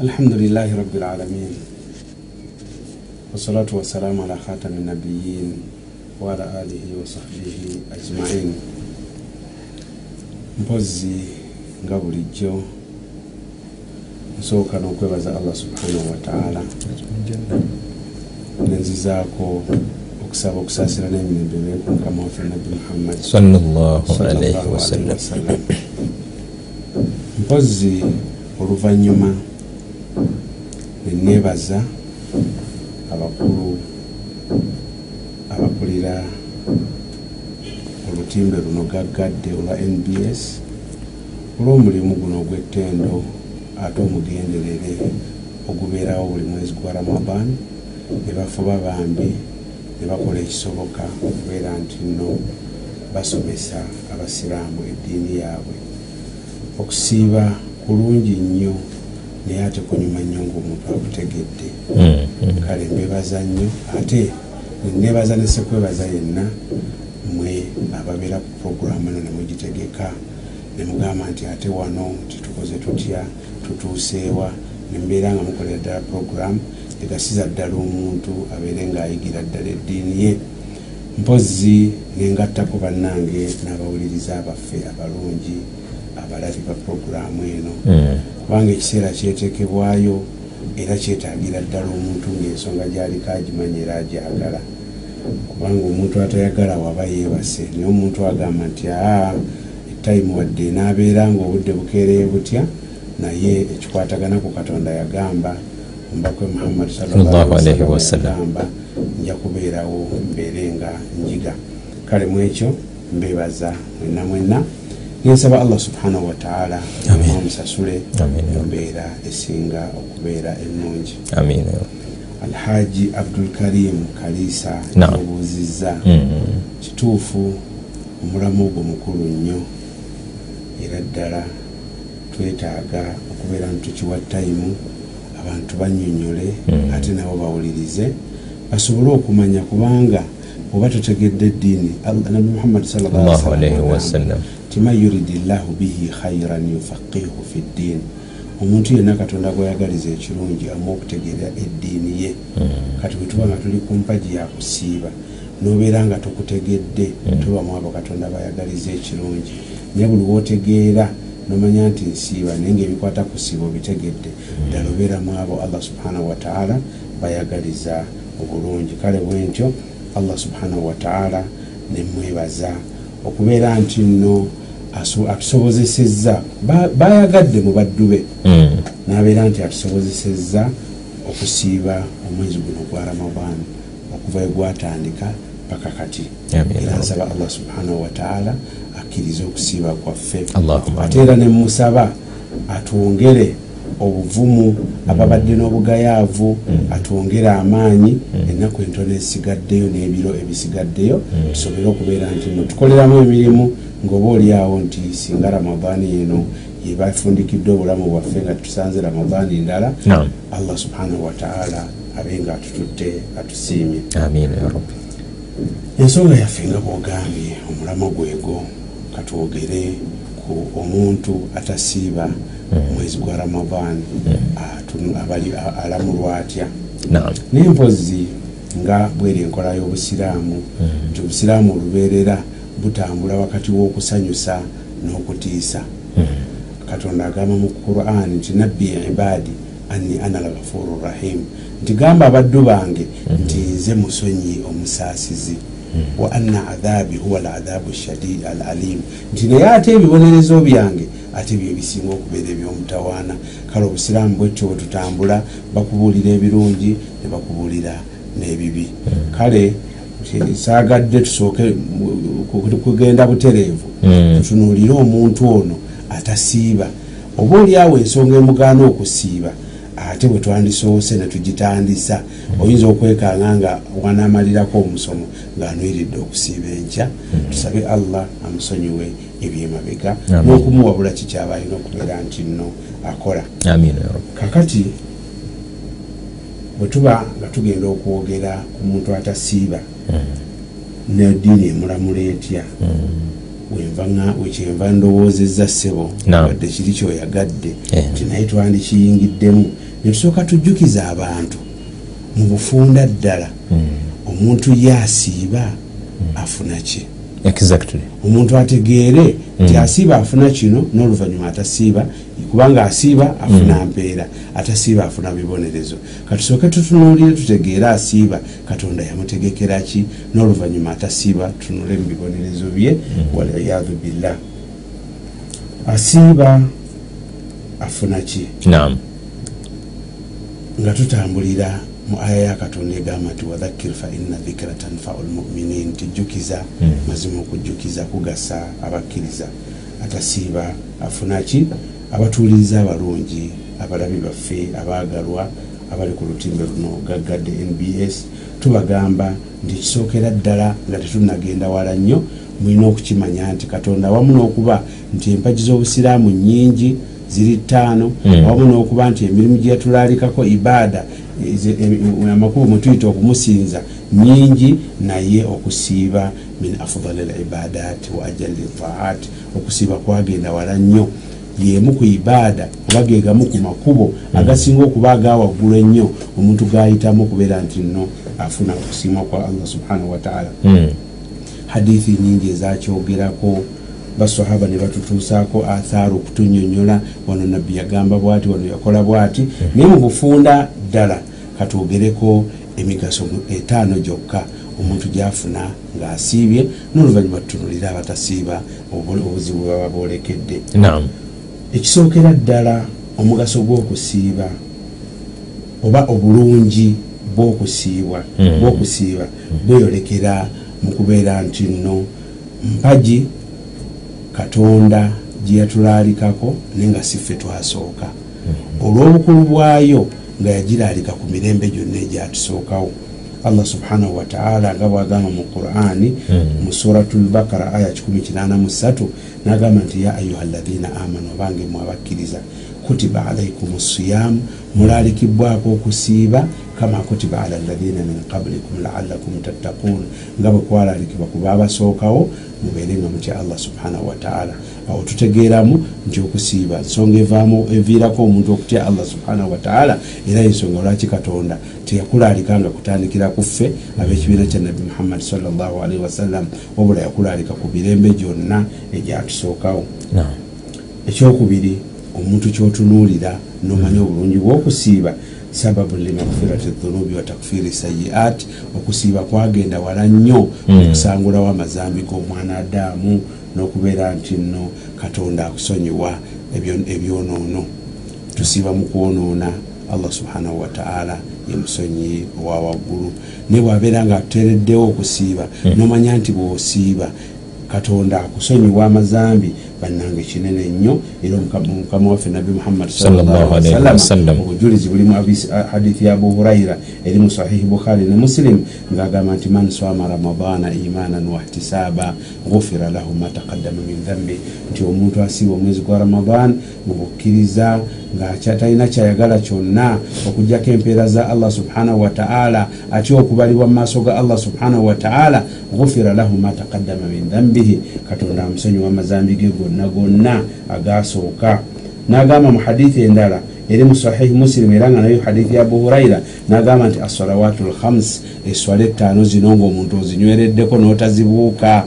alhamdulilahi rabilalamin wasalatu wassalamu ala khatami nabiyin waala alihi wasahbihi ajmain. Mpozi nga bulijjo nsooka n'okwebaza allah subhanahu wataala nenzizaako okusaba okusaasira n'emirembe beekumukama waffe nabbi muhammadi sallallahu alaihi wasallam mpozi oluvannyuma neneebaza abakulu abakulira olutimbe luno gaggadde olwa nbs olw'omulimu guno ogw'ettendo ate omugenderere ogubeerawo buli mwezi gwa ramadan ne bafuba bambi ne bakola ekisoboka okubeera nti nno basomesa abasiraamu eddiini yaabwe. Okusiiba kulungi nnyo naye ate kunyuma nnyo ngaomuntu akutegedde Mm, mm. kale mbebaza nnyo ate nebaza nesekwebaza yenna mwe ababeera ku puroguramu eno nemwegitegeka nemugamba nti ate wano titukoze tutya tutuuseewa nembeera nga mukolera ddala puroguramu egasiza ddala omuntu abeere ngaayigira ddala eddiini ye mpozi nengattako bannange n'abawuliriza abaffe abalungi abalabi ba puroguramu eno Mm. kubanga ekiseera kyetekebwayo era kyetagira ddala omuntu ngaensonga gyaliko agimanya era agyagala kubanga omuntu atayagala waba yeebase naye omuntu agamba nti aa etayimu wadde enaabeera nga obudde bukeereye butya naye ekikwatagana ku katonda yagamba ombakwe wasallam. yagamba nja kubeerawo mbeere nga njiga kale mu ekyo mbebaza mwenna mwenna nensaba allah subhanahu wataala amusasule embeera esinga okubeera ennungi alhaji abdulkarim kalisa Naam. obuuzizza Mm. kituufu omulamu ogwo mukulu nnyo era ddala twetaaga okubeera nti tukiwa tayimu abantu bannyonnyole Mm. ate nabo bawulirize basobole okumanya kubanga oba totegedde eddiini Allah- nabbi muhammadi allahu alaihi wasallam timan yuridi llahu bihi khairan yufaqihu fi ddiini omuntu yenna katonda gweyagaliza ekirungi amu okutegeera eddiini ye. Mm. kati bwe tuba nga tuli ku mpagi ya kusiiba nobeera nga tokutegedde tubamu abo katonda bayagaliza ekirungi. Naye buli wotegeera nomanya nti nsiiba naye ngaebikwata ku siiba obitegedde ddala obeeramu abo allah subhanahu wataala bayagaliza obulungi. Kale bwentyo allah subhanahu wataala nemwebaza okubeera nti nno atusobozesezza Ba- bayagadde mu baddu be. Mm. nabeera nti atusobozesezza okusiiba omwezi guno gwa ramadan okuva egwatandika paka kati. Era nsaba allah subhanahu wataala akkirize okusiiba kwaffe. Ate era nemusaba atwongere obuvumu ababadde n'obugayaavu atwongere amaanyi ennaku entono esigaddeyo n'ebiro ebisigaddeyo tusobole okubeera nti no tukoleramu emirimu ng'oba oliawo nti singa ramadaani eno yebafundikiddwe obulamu bwaffe nga tusanze ramadaani ndala allah subhanahu wataala abe nga atututte atusiimye. Ensonga yaffe nga bwogambye omulamo gwego katwogere ku omuntu atasiiba mwezi gwa ramadan atu- abali- a- alamulwa atya. Naye mpozi nga bweri enkola y'obusiraamu nti obusiraamu olubeerera butambula wakati w'okusanyusa n'okutiisa. Katonda agamba mu quran nti nabbi ibaadi anni ana lghafuru rahim nti gamba abaddu bange nti nze musonyi omusaasizi. Wa anna adhabi huwa ladhabu shadid al alim nti naye ate ebibonerezo byange ate byo ebisinga okubeera ebyomutawaana. Kale obusiraamu bwetyo bwe tutambula bakubuulira ebirungi ne bakubuulira n'ebibi. Kale nti saagadde tusooke kugenda butereevu Mm. tutunuulire omuntu ono atasiiba. Oba oliawo ensonga emugaana okusiiba ate bwe twandisoose ne tugitandisa oyinza okwekanga nga wanaamalirako omusomo ng'anwiridde okusiiba enkya. Tusabe allah amusonyiwe ebyemabega. N'okumuwabula kikyaba alina okubeera nti nno akola? Kakati bwe tuba nga tugenda okwogera ku muntu atasiiba neddiini emulamula etya? Nga- wekyenva ndowoozezza ssebo wadde kiri kyoyagadde Eh. nti naye twandikiyingiddemu netusooka tujjukiza abantu mu bufunda ddala. Omuntu ye asiiba afuna ki exactly. Omuntu ategeere nti asiiba afuna kino n'oluvannyuma atasiiba kubanga asiiba afuna mpeera atasiiba afuna bibonerezo. Katusooke tutunuulire tutegeere asiiba katonda yamutegekera ki? N'oluvannyuma atasiiba tunule mu bibonerezo bye waliyadhu billah. Asiiba afuna ki? Nga tutambulira mu aya ya katonda egamba nti wadhakir fa inna dhikra tanfau lmuminin nti jjukiza mazima okujjukiza kugasa abakkiriza atasiiba afuna ki? Abatuuliriza abalungi abalabi baffe abaagalwa abali ku lutimbe luno gaggadde nbs tubagamba nti kisookera ddala nga tetunagenda wala nnyo mulina okukimanya nti katonda awamu n'okuba nti empagi z'obusiraamu nyingi ziri ttaano. Awamu n'okuba nti emirimu gye yatulaalikako ibaada eze- em- amakubo mwe tuyita okumusinza nyingi naye okusiiba min afdali libadat wa ajali taat okusiiba kwagenda wala nnyo. Yemu ku ibaada oba gegamu ku makubo agasinga okuba agawaggulu ennyo omuntu gayitamu okubeera nti nno afuna okusiimwa kwa allah subhanahu wataala Mm. hadithi nyingi ezakyogerako basahaba ne batutuusaako athaaru okutunyonyola wano nabbi yagamba bwati wano yakola bwati. Naye mu bufunda ddala katwogereko emigaso etaano gyokka omuntu gyafuna ng'asiibye n'oluvannyuma tutunulire abatasiiba obu- obuzibu baba bwolekedde. Naam. Ekisookera ddala omugaso gw'okusiiba oba obulungi bw'okusiibwa Mm. bw'okusiiba bweyolekera mu kubeera nti nno mpagi katonda gye yatulaalikako naye nga si ffe twasooka. Olw'obukulu bwayo nga yagiraalika ku mirembe gyonna egyatusookawo allah subhanahu wataala nga bwagamba mu qurani Mm. mu suratu lbakara aya 183 nagamba nti ya ayuha ladhina amanu obange mwe abakkiriza kutiba alaikum siyamu mulaalikibwako okusiiba kama kutiba ala ladhina min qablikum laalakum tattakun nga bwe kwalaalikibwa ku baabasookawo mubeere nga mutya allah subhanahu wataala awo tutegeeramu nti okusiiba nsonga evaamu eviirako omuntu okutya allah subhanahu wataala era ensonga lwaki katonda teyakulaalika nga kutandikira ku ffe ab'ekibiina kya nabbi muhammadi salllahualaihi wasallam wabula yakulaalika ku mirembe gyonna egyatusookawo ekyokubiri omuntu kyotunuulira nomanya obulungi bwokusiiba sababu limagfirati dhunubi wa takfiri sayiat okusiiba kwagenda wala nnyo Mm. okusangulawo amazambi g'omwana adaamu n'okubeera nti nno katonda akusonyiwa ebyo- ebyonoono. Tusiiba mu kwonoona allah subhanahu wataala yemusonyi owa waggulu. Naye bwabeera nga atuteereddewo okusiiba nomanya nti bw'osiiba katonda akusonyiwa amazambi bannange kinene nnyo era Omukama- waffe Sallallahu alaihi wasallam. obujulizi buli mu abisi- hadithi ya abu huraira eri mu sahihi bukhari ne muslim ng'agamba nti man swama ramadana imanan wahtisaba gufira lahu ma taqaddama min dhambi nti omuntu asiiba omwezi gwa ramadan mu bukkiriza ngaatalina kyayagala kyonna okugjako empeera za allah subhanahu wataala atya okubalibwa mu maaso ga allah subhanahu wataala gufira lahu ma taqaddama min dhambihi katonda amusonyiwa amazambi ge gonna gonna agasooka. N'agamba mu hadithi endala eri mu sahihi musilimu era nga nayo hadithi ya abu huraira n'agamba nti assalawatu lhams eswala ettaano zino ngaomuntu ozinywereddeko n'otazibuuka.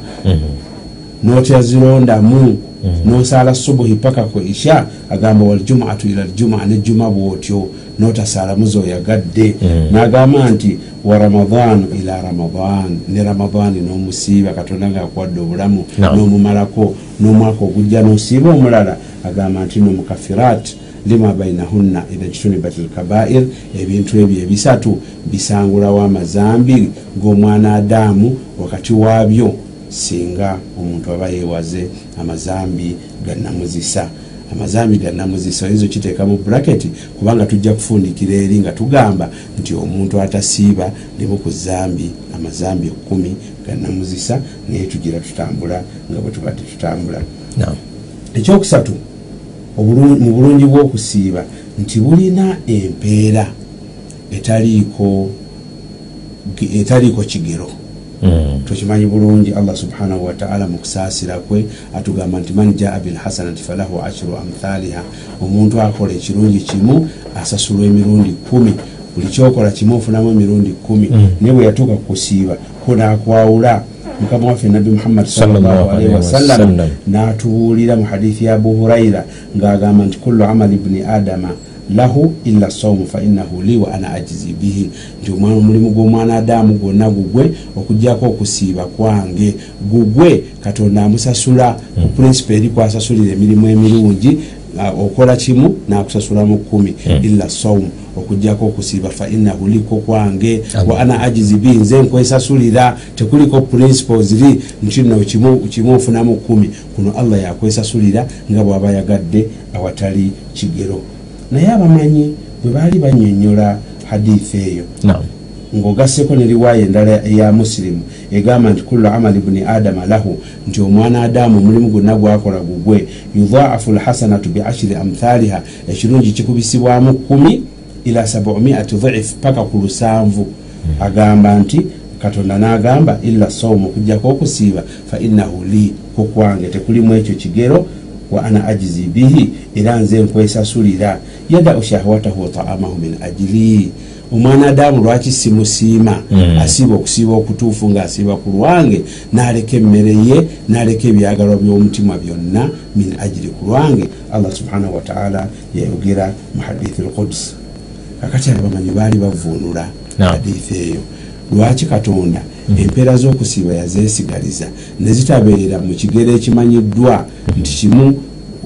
N'otazirondamu n'osaala subuhi paka ku isha agamba waljumatu ila ljuma nejjuma bwotyo n'otasaalamu zoyagadde Mm. n'agamba nti wa ramadanu ila ramadan ne ramadani n'omusiiba katonda ngaakuwadde obulamu n'omumalako n'omwaka ogujja n'osiiba omulala. Agamba nti nomukafirat lima bainahunna ida jitunibat lkabair ebintu ebyo ebisatu bisangulawo amazambi g'omwana adaamu wakati waabyo singa omuntu aba yeewaze amazambi gannamuzisa amazambi gannamuzisa oyinza okiteeka mu buraketi kubanga tujja kufundikira eri nga tugamba nti omuntu atasiiba limu ku zambi amazambi ekkumi gannamuzisa naye tugira tutambula nga bwe tubadde tutambula ekyokusatu mu bulungi bw'okusiiba nti bulina empeera etaliiko etaliiko kigero. Tukimanyi bulungi allah subhanahu wataala mu kusaasira kwe. Atugamba nti man jaa bilhasanati falahu ashru amthaliha. Omuntu akola ekirungi kimu asasulwa emirundi kumi. Buli kyokola kimu ofunamu emirundi kumi. Mm. naye bwe yatuuka kukusiiba kunakwawula mukama waffe nabbi muhammadi Sallallahu sallallahu alaihi alaihi wasallam n'atubuulira mu hadithi ya abu huraira ng'agamba nti kullu amali ibni adama lahu illa saumu fainahu li wa ana ajizi bihi. Nti omulimu gw'omwana adamu gwonna gugwe okugjako okusiiba kwange. Gugwe katonda amusasula ku principe eri kwasasulira emirimu emirungi ah, okola kimu nakusasulamu kumi Mm. illa saumu okugjako okusiiba fainahu liko kwange wa ana ajizi bihi. Nze nkwesasulira tekuliko principles ri nti no kimu ofunamu kumi kuno allah yakwesasulira nga bw'aba yagadde awatali kigero naye abamanyi bwe baali banyonyola hadithi eyo. Ng'ogasseko ne riwaaya endala eya musilimu egamba nti kullu amali bni adama lahu nti omwana adamu omulimu gwonna gwakola gugwe. Yudhaafu lhasanatu biashiri amthaliha ekirungi kikubisibwamu kumi ila 700 dhiif paka ku lusanvu. Agamba nti katonda n'agamba illa saumu okujjako okusiiba fa innahu li kukwange tekulimu ekyo kigero wa ana ajizi bihi era nze nkwesasulira yadau shahwatahu wa taamahu min ajili. Omwana adamu lwaki simusiima? Mm. asiiba okusiiba okutuufu ng'asiiba ku lwange n'aleka emmere ye n'aleka ebyagalwa by'omutima byonna min ajiri ku lwange. Allah subhanahu wataala yayogera mu hadithi lquds kakati abamanyi baali bavuunula Naam. hadithi eyo. Lwaki katonda empeera z'okusiiba yazeesigaliza ne zitabeera mu kigero ekimanyiddwa nti kimu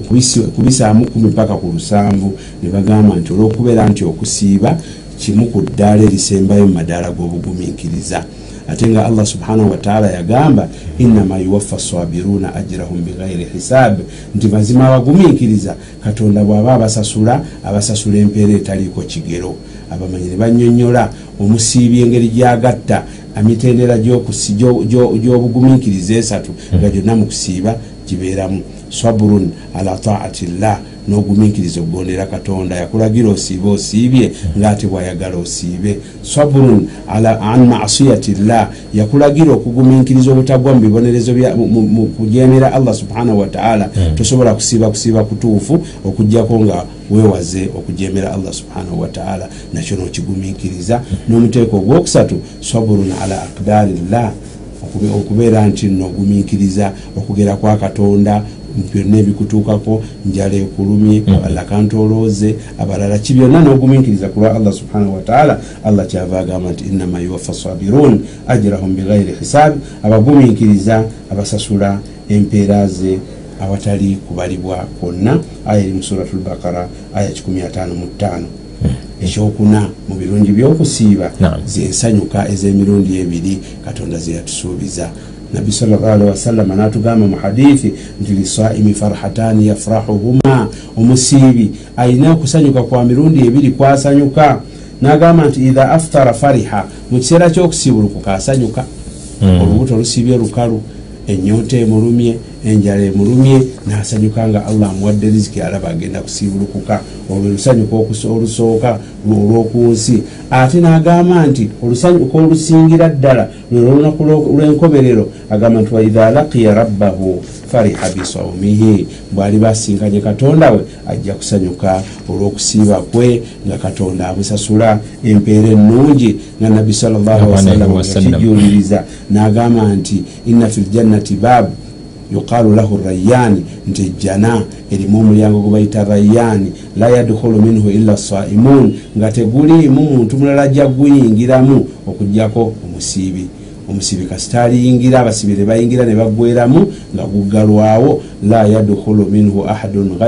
okubisi- kubisaamu kumi paka ku lusanvu. Ne bagamba nti olw'okubeera nti okusiiba kimu ku ddaala erisembayo mu madaala g'obugumiikiriza. Ate nga allah subhanahu wataala yagamba innama yuwaffa sabiruuna ajirahum bighairi hisaabe nti mazima abagumiikiriza katonda bw'aba abasasula abasasula empeera etaliiko kigero. Abamanyi ne banyonyola omusiibi engeri gyagatta emitendera gy'obugumiikiriza esatu nga gyonna mu kusiiba gibeeramu saburun ala taati llah n'ogumiikiriza okugondera katonda. Yakulagira osiibe osiibye ngaate bwayagala osiibe. Saburun an masiyati llah yakulagira okugumiikiriza obutagwa mu bibonerezo mu- kujemera allah subhanahu wataala Mm. tosobola kusiiba kusiiba kutuufu okugjako nga weewaze okujemera allah subhanahu wataala nakyo nokigumiikiriza n'omuteeko ogwokusatu saburun ala akdari llah okubeera nti nogumiikiriza okugera kwa katonda byonna ebikutuukako njala ekulumye Mm. abalala kantolooze abalala ki byonna nogumiikiriza ku lwa allah subhanahu wataala allah kyava agamba nti innama yuwaffa sabirun ajrahum bighairi hisaabi abagumiikiriza abasasula empeera ze awatali kubalibwa kwonna. Aya eri mu suratu lbakara aya 155 ekyokuna mu birungi by'okusiiba zensanyuka ez'emirundi ebiri katonda zeyatusuubiza nabbi salllahalihi wasallama natugamba mu hadithi nti lisaimi farhatani yafrahuhuma. Omusiibi ayina okusanyuka kwa mirundi ebiri kwasanyuka. Nagamba nti idha aftara fariha mu kiseera ky'okusiibulukuka asanyuka Mm. olubuto olusiibye lukalu enyota emulumye enjala emulumye nasanyuka nga allah amuwadde riziki alaba agenda kusiibulukuka olwo lusanyuka olusooka olwokunsi ate nagamba nti olusanyuka olusingira ddala lwe lunaku lwo- lw'enkomerero agamba nti waidha laqiya rabbahu fariha bisaumihi bwali basinkanye katonda we ajja kusanyuka olw'okusiiba kwe nga katonda amusasula empeera ennungi nga nabbi Alaihi salllahualwasallam wasallam. yakijuliriza n'agamba nti inna fi ljannati baabu yuqaalu lahu rayyaani nti ejjana erimu omulyango gwe bayita rayyaani la yadkhulu minhu illa saimun nga teguliimu muntu mulala ajja guyingiramu okugjako omusiibi. Omusiibi kasita aliyingira abasibire bayingira ne baggweramu nga guggalwawo la yadkhulu minhu ahadun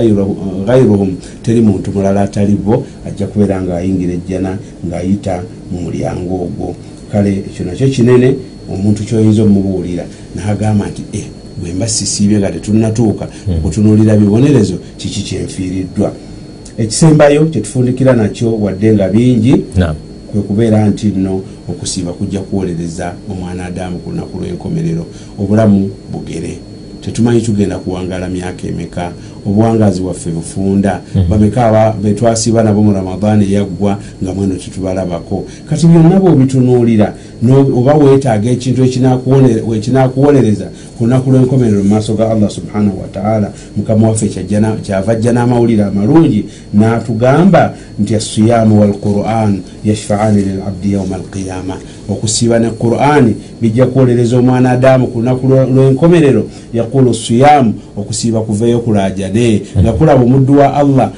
ghayruhum teri muntu mulala atali bo ajja kubeera ngaayingira ejjana ng'ayita mu mulyango ogwo. Kale ekyo nakyo kinene omuntu kyoyinza omubuulira nagamba nti e bwemba sisiibye nga tetunatuuka okutunuulira bibonerezo kiki kyenfiiriddwa? Ekisembayo kyetufundikira nakyo wadde nga bingi naam. kwe kubeera nti nno okusiiba kujja kuwolereza omwana adamu ku lunaku lw'enkomerero. Obulamu bugere. Tetumanyi tugenda kuwangala myaka emeka? Obuwangazi bwaffe bufunda. Bameka aba betwasiba nabo mu ramadaani eyaggwa nga mweno tetubalabako kati byonna bwobitunuulira oba weetaaga ekintu ekinakuwolereza ku lunaku lw'enkomerero mu maaso ga allah subhanahu wataala mukama waffe kyava ajja n'amawulire amalungi n'atugamba nti assiyaamu walquran yashfaani lilabdi yauma alqiyama. Okusiiba ne qurani bijja kuwolereza omwana adamu ku lunaku lw'enkomerero yaqulu siyaamu okusiiba kuveeyo kulajane nga kulaba omuddu wa allah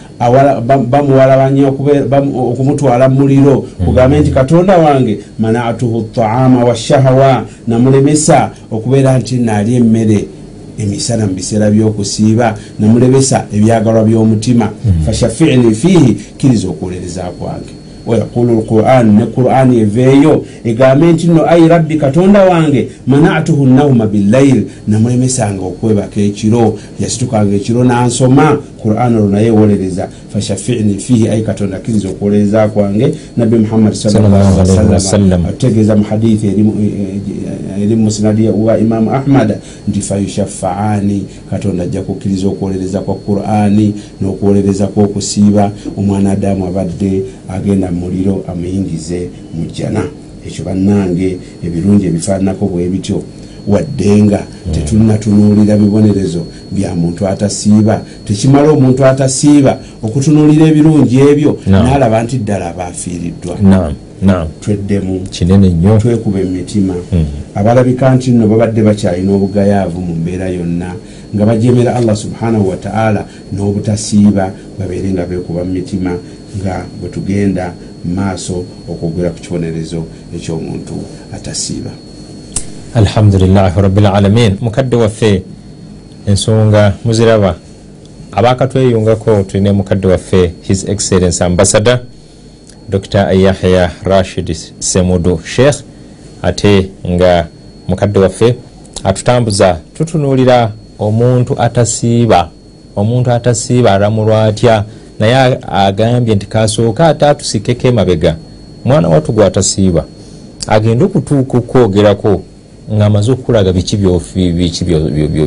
bamuwalabanya okumutwala mu muliro kugambe nti katonda wange manatuhu taama washahawa namulemesa okubeera nti naali emmere emisana mu biseera by'okusiiba namulebesa ebyagalwa by'omutima. Fashafini fiihi kkiriza okuwolereza kwange. Wayaqulu lquran ne quran eveeyo egambe nti nno ayi rabbi katonda wange manatuhu nauma billail namulemesanga okwebaka ekiro yasitukanga ekiro nansoma quran olwo naye ewolereza fashafini fiihi ayi katonda kkiriza okuwolereza kwange nabbi muhammadi Sallallahu alaihi wasallam. ategeeza mu hadithi eri e- e- mu musnadi wa imamu ahmad nti fayushafaani katonda ajja kukkiriza okuwolereza kwa qurani n'okuwolereza kw'okusiiba omwana adamu abadde agenda mu muliro amuyingize mu jjana ekyo bannange ebirungi ebifaananako bwe bityo wadde nga tetunatunuulira bibonerezo bya muntu atasiiba. Tekimala omuntu atasiiba okutunuulira ebirungi ebyo n'alaba nti ddala aba afiiriddwa tweddemu. Kinene nnyo. Twekuba emitima. Abalabika nti nno babadde bakyalina obugayaavu mu mbeera yonna nga bajemera allah subhanahu wataala n'obutasiiba babeere nga beekuba mu mitima nga bwe tugenda mu maaso okwogera ku kibonerezo eky'omuntu atasiiba alhamdulilahi rabilalamin mukadde waffe ensonga muziraba. Abakatweyungako tulina mukadde waffe his excellence ambassador dr yahya rashid semudu. Sheikh ate nga mukadde waffe atutambuza tutunuulira omuntu atasiiba omuntu atasiiba alamulwa atya? Naye agambye nti kasooka ate atusikeko emabega. Mwana wattu gwe atasiiba agenda okutuuka okwogerako ngaamaze okukulaga biki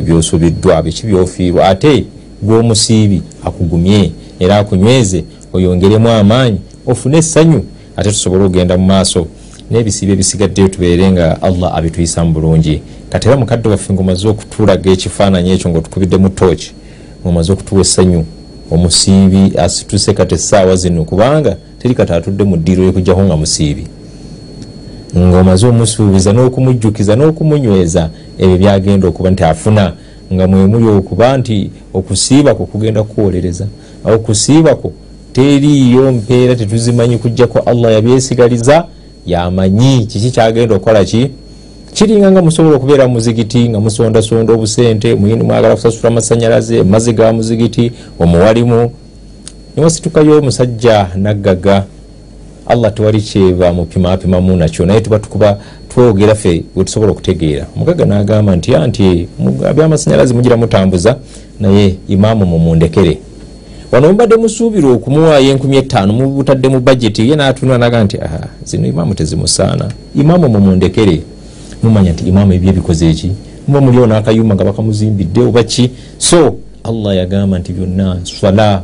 byosubiddwa biki byofiirwa ate gwomusiibi akugumye era akunyweze oyongeremu amaanyi ofune essanyu ate tusobole okugenda mu maaso. N'ebisiibo ebisigaddeyo tubeere nga allah abituyisa mu bulungi. Kati era mukadde waffe ngaomaze okutulaga ekifaananyi ekyo ngaotukubiddemu tooki omaze okutuwa essanyu omusiibi asituse kati essaawa zino kubanga teri kati atudde mu ddiiro yokujjako nga musiibi ng'omaze omusuubiza n'okumujjukiza n'okumunyweza ebyo byagenda okuba nti afuna nga mwemuli okuba nti okusiiba kwo kugenda kukuwolereza okusiiba kwo teriiyo mpeera tetuzimanyi kujjako allah yabyesigaliza yamanyi kiki kyagenda okukola ki? Kiringa nga musobola okubeera mu muzigiti nga musondasonda obusente muyini mwagala kusasula amasanyalaze mazzi ga muzigiti omuwalimu niwasitukayo omusajja naggaga allah tewali kyeva mupimapimamu nakyo naye tuba tukuba twogera ffe wetusobola okutegeera. Omugaga nagamba nti anti byamasanyalaze mugira mutambuza naye imaamu mumundekere wano mubadde musuubira okumuwaayo enkumi etaano mubutadde mu bajeti ye natunula naga nti "Ah, zino imaamu tezimusaana. Imaamu mumundekere mumanya nti imaamu ebyo ebikoze eki? Muba muliwo n'akayumba nga bakamuzimbidde oba ki? So allah yagamba nti byonna swala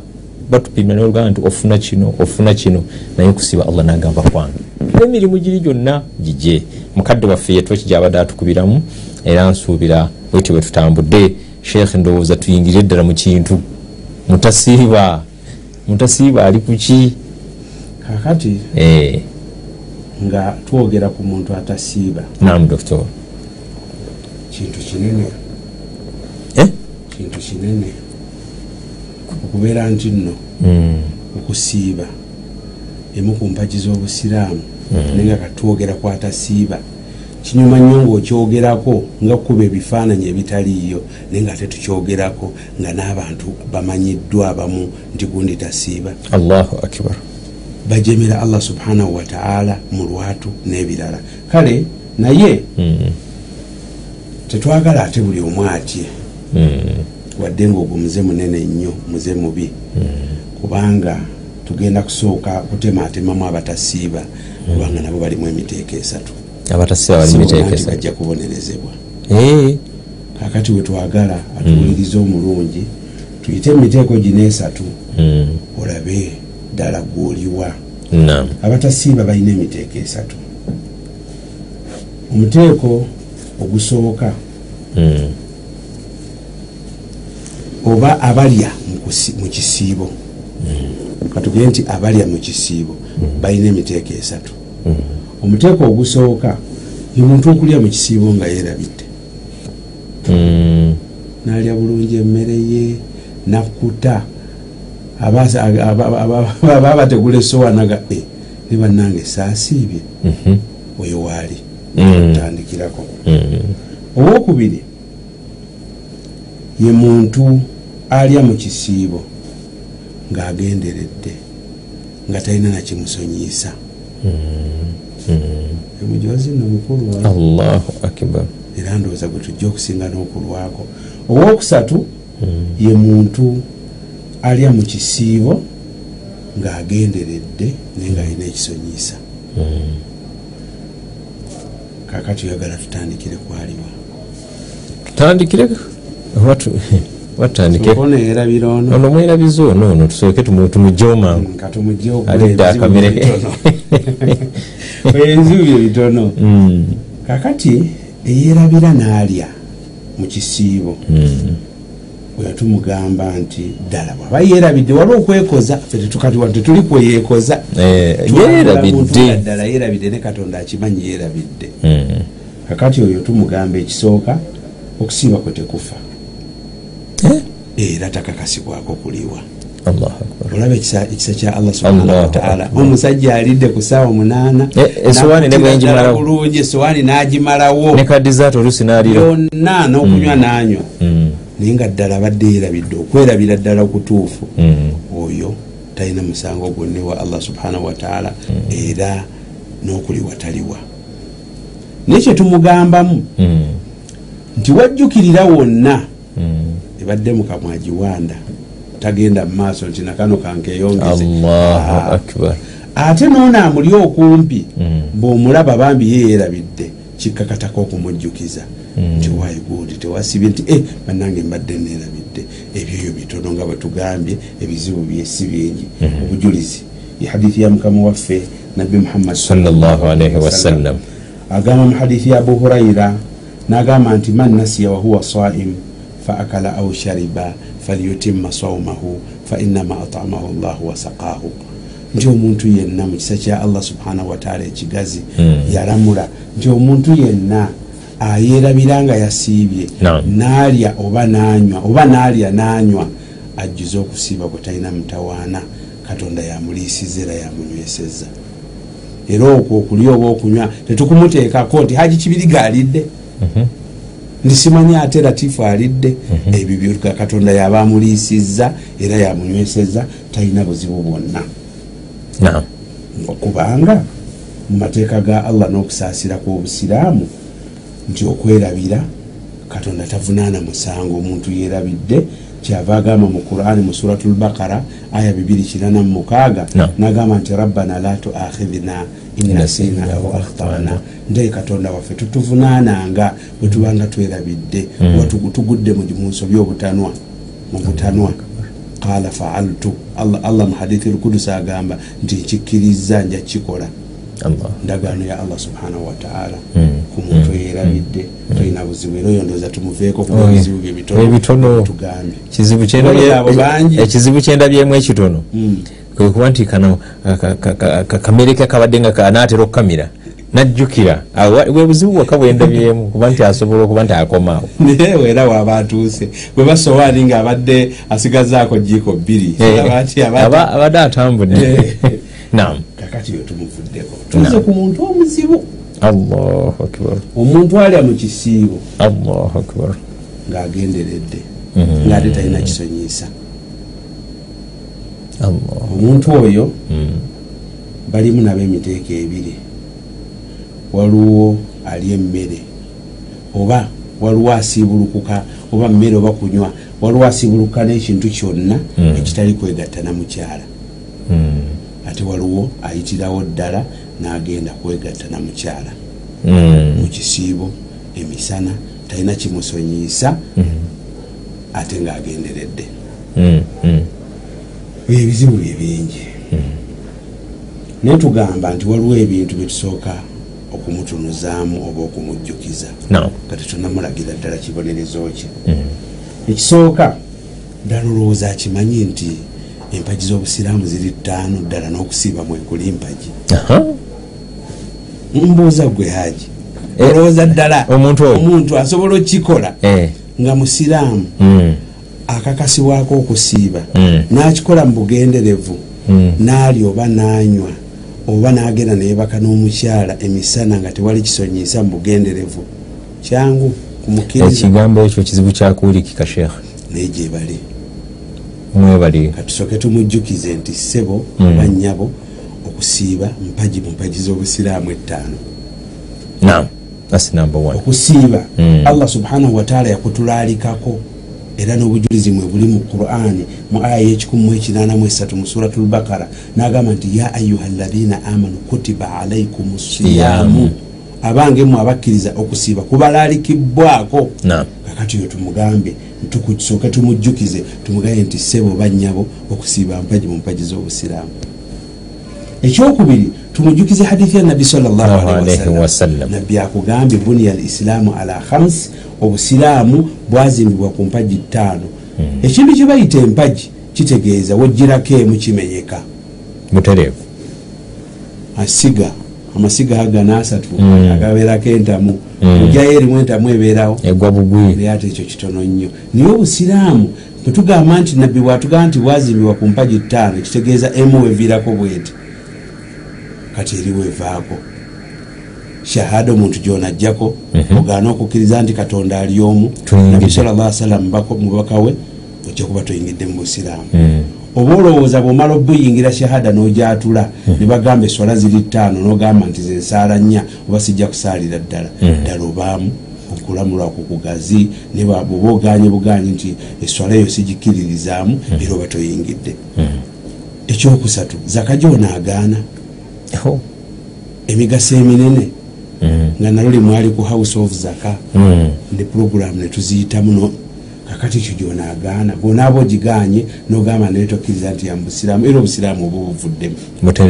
batupimira nolugamba nti ofuna kino ofuna kino naye kusiba allah nagamba kwange. Emirimu giri gyonna gijje mukadde waffe yetwa kijabadde atukubiramu era nsuubira bwetyo bwe tutambudde sheekh ndowooza tuyingire eddala mu kintu. Mutasiiba. Mutasiiba ali kuki kakati Eh, nga twogera ku muntu atasiiba. Naam doctor kintu kinene. Eh? kintu kinene okubeera nti nno Mm, okusiiba emu ku mpagi z'obusiraamu naye nga katwogera ku atasiiba kinyuma nnyo ngaokyogerako nga kuba ebifaananyi ebitaliiyo naye nga ate tukyogerako nga n'abantu bamanyiddwa abamu nti gundi tasiiba. Allahu akbar. Bajemera allah subhanahu wataala mu lwatu n'ebirala. Kale naye Mm, tetwagala ate buli omu atye wadde ngaogwo muze munene nnyo muze mubi. Kubanga tugenda kusooka kutematemamu abatasiiba kubanga nabo balimu emiteeka esatu. Abatasiiba bali Si bonna miteeka nti esatu. bajja kubonerezebwa. Eh, kakati wetwagala atuwuliriza omulungi tuyite emiteeko gino esatu olabe ddala gwoliwa. Abatasiiba balina emiteeko esatu. Omuteeko ogusooka. Oba abalya mu kisiibo katugire nti abalya mu kisiibo balina emiteeko esatu omuteeko ogusooka ye muntu okulya mu kisiibo nga yeerabidde Mm. nalya bulungi emmere ye nakkuta Abaasa- aba- aba- aba- aba bategula esowanaga e ne bannange saasiibye oyo waali Mm. tandikirako Mm. owokubiri ye muntu alya mu kisiibo ng'agenderedde nga talina nakimusonyiisa emujozi no mukulu allahu akbar. Era ndowooza gwe tujja okusinga n'okulwako owokusatu ye muntu alya mu kisiibo ng'agenderedde naye ng'alina ekisonyiisa kakati oyagala tutandikire kwaliwa. Tutandikire watu- watandike. Ono yerabira ono. Ono mwerabiza ono ono tusooke tumu- tumugyewo mangu katumugyewo alidde akamere ebizibu bye bitono kakati eyerabira n'alya mu kisiibo. Mm. oyo tumugamba nti ddala bwaba yerabidde wali okwekoza ffe tetukati wa tetuli Eh, muntu nga yerabidde ddala yerabidde ne katonda akimanyi yerabidde Mm. kakati oyo tumugamba ekisooka okusiiba kwe tekufa. Eh? Era takakasibwako kuliwa olaba ekisa kya allah subhanahu Allahu wataala Akbar. omusajja alidde ku saawa munaana n'akutira bwengimalawo. ddala bulungi esowaani n'agimalawo yonna n'okunywa n'anywa Mm. naye nga ddala abadde yerabidde okwerabira ddala okutuufu Mm. oyo talina musango gwonna wa allah subhanahu wataala era n'okuliwa taliwa naye kyetumugambamu Mm. nti wajjukirira wonna Mm. Ebadde mukamwa agiwanda tagenda mu maaso nti nakano kankeyongeze allahu akbar. Ate noono amuli okumpi Mm. bw'omulaba bambi ye yerabidde kikkakatako okumujjukiza. Mm. nti waigudi tewasibye nti e bannange mbadde neerabidde. Ebyoyo bitono nga bwe tugambye ebizibu byesi bingi. Mm-hmm. obujulizi hadithi ya mukama waffe nabbi muhammad agamba mu hadithi ya abu huraira n'agamba nti man nasiya wahuwa saim fa akala au shariba falyutimma saumahu fa innama atamahu llahu wasaqaahu nti omuntu yenna mu kisa kya allah subhanahu wataala ekigazi Mm. yalamula. Nti omuntu yenna ayerabira nga yasiibye. Naam. n'alya oba nanywa oba n'alya n'anywa ajjuza okusiiba kwe talina mutawaana. Katonda yamuliisiza era yamunyweseza era okwo okulya oba okunywa tetukumuteekako nti haji kibiriga alidde Mhm. ndi simanyi ate latifu alidde ebyo byo katonda yaba amuliisizza era yamunyweseza talina buzibu bwonna kubanga mu mateeka ga allah n'okusaasira kw'obusiraamu nti okwerabira katonda tavunaana musango omuntu yerabidde kyava agamba mu qurani mu suratu lbakara aya 246 No. nagamba nti rabbana la tuakhidhna inasina au akhtana. Ntaye katonda waffe tutuvunaananga bwe tubanga twerabidde oba tugu- tugudde mu nsobi obutanwa mu butanwa. Qala faaltu allah, mu hadithi lkudusi agamba nti nkikkiriza nja kikola ndagaano ya allah subhanahu wataala Mm. ku muntu eyerabidde tolina buzibu era oyo ndooza tumuveeko kuba Oh, yeah. ebizibu bye bitono Ebitono. tugambye. Kizibu Bolo abo bangi. ekizibu kyendabyemu ekitono. Mm. kwe kuba nti kano ka- ka- ka- ka- ka- kamere ke kabadde nga kanaatera okukamira najjukira. Awo wa- bwe buzibu bwokka bwendabyemu kuba nti asobola okuba nti akomaawo naye era waaba atuuse bwe basowaani ngaabadde asigazaako jiiko bbiri. Eh, abadde- abadde atambudde. Eh. nam kakati yo tumuvuddeko? Tuze ku muntu omuzibu. Allahu akbar. Omuntu alya mu kisiibo allahu akbar. ng'agenderedde Mhm. ng'ate talina kisonyiisa. Allah omuntu oyo Mm. balimu nabo emiteeko ebiri. Waliwo alya emmere oba waliwo asiibulukuka oba mmere oba kunywa waliwo asiibulukuka n'ekintu kyonna Mm. ekitali kwegatta na mukyala. Ate waliwo ayitirawo ddala n'agenda kwegatta na mukyala Mm. mu kisiibo emisana talina kimusonyiisa Mhm. ate ng'agenderedde. Mm, mm. ebizibu bye bingi. Naye tugamba nti waliwo ebintu byetusooka okumutunuzaamu oba okumujjukiza. Nga tetunamulagira ddala kibonerezo kye ekisooka ddala olowooza akimanyi nti empagi z'obusiraamu ziri ttaano ddala n'okusiiba mwekuli mpagi Aha. mbuuza gwe haji Eh, olowooza ddala omuntu asobola okukikola Eh. nga musiraamu Mm. akakasibwako okusiiba Mm. n'akikola mu bugenderevu Mm. n'alya oba n'anywa oba n'agenda neyebaka n'omukyala emisana nga tewali kisonyiisa mu bugenderevu kyangu kumukkiriza ekigambo ekyo kizibu kyakuwulikika sheekh naye gye bali mwebali. Katusooke tumujjukize nti ssebo Mm. oba nnyabo okusiiba mpagi mu mpagi z'obusiraamu ettaano. Naam thats number one. Okusiiba Mm. allah subhanahu wataala yakutulalikako era n'obujulizi mwe buli mu qurani mu aya y183 mu suratu lbakara n'agamba nti ya ayuha ladina amanu kutiba alaikum siyamu abange mwe abakkiriza okusiiba kubalalikibwako naam. Kakati yo tumugambe tukusooke tumujjukize tumugambe nti sebo banyabo okusiiba mpagi mu mpagi z'obusiraamu. Ekyokubiri tumujjukize hadithi ya sallam. wasallam. nabbi akugambye buniya al isilaamu ala khams obusiraamu bwazimbibwa ku mpagi ttaano. Ekintu kye bayita empagi kitegeeza wojjirako emu kimenyeka. Butereevu asiga amasiga agana asatu Mm. agabeerako entamu Mm. ojjayo erimu entamu ebeerawo ate ekyo kitono nnyo naye obusiraamu bwetugamba nti nabbi bwatugamba nti bwazimbibwa ku mpagi ttaano kitegeeza emu weviirako bweti kati eri wevaako shahada omuntu gyonajjako Mhm. ogaana okukkiriza nti katonda ali omu Tuyingidde. nabbi salla salam mubaka we ojja kuba toyingidde mu busiraamu Mm. Oba olowooza bwomala obuyingira shahada n'ogyatula ne bagamba eswala ziri ttaano n'ogamba nti zensaala nnya oba sijja kusaalira ddala. Mhm. ddala obaamu okulamulwa ku kugazi ne bwa- bw'oba oganye buganyi nti eswala eyo sigikiririzaamu era oba toyingidde. Ekyokusatu zaka gyonaagaana emigaso eminene nga naluli mwali ku house of zaka ne program netuziyitamu kakati ekyo gyonaagaana bwonaaba ogiganye nogamba naye tokkiriza nti yamubusiraamu era obusiraamu oba obuvuddemu?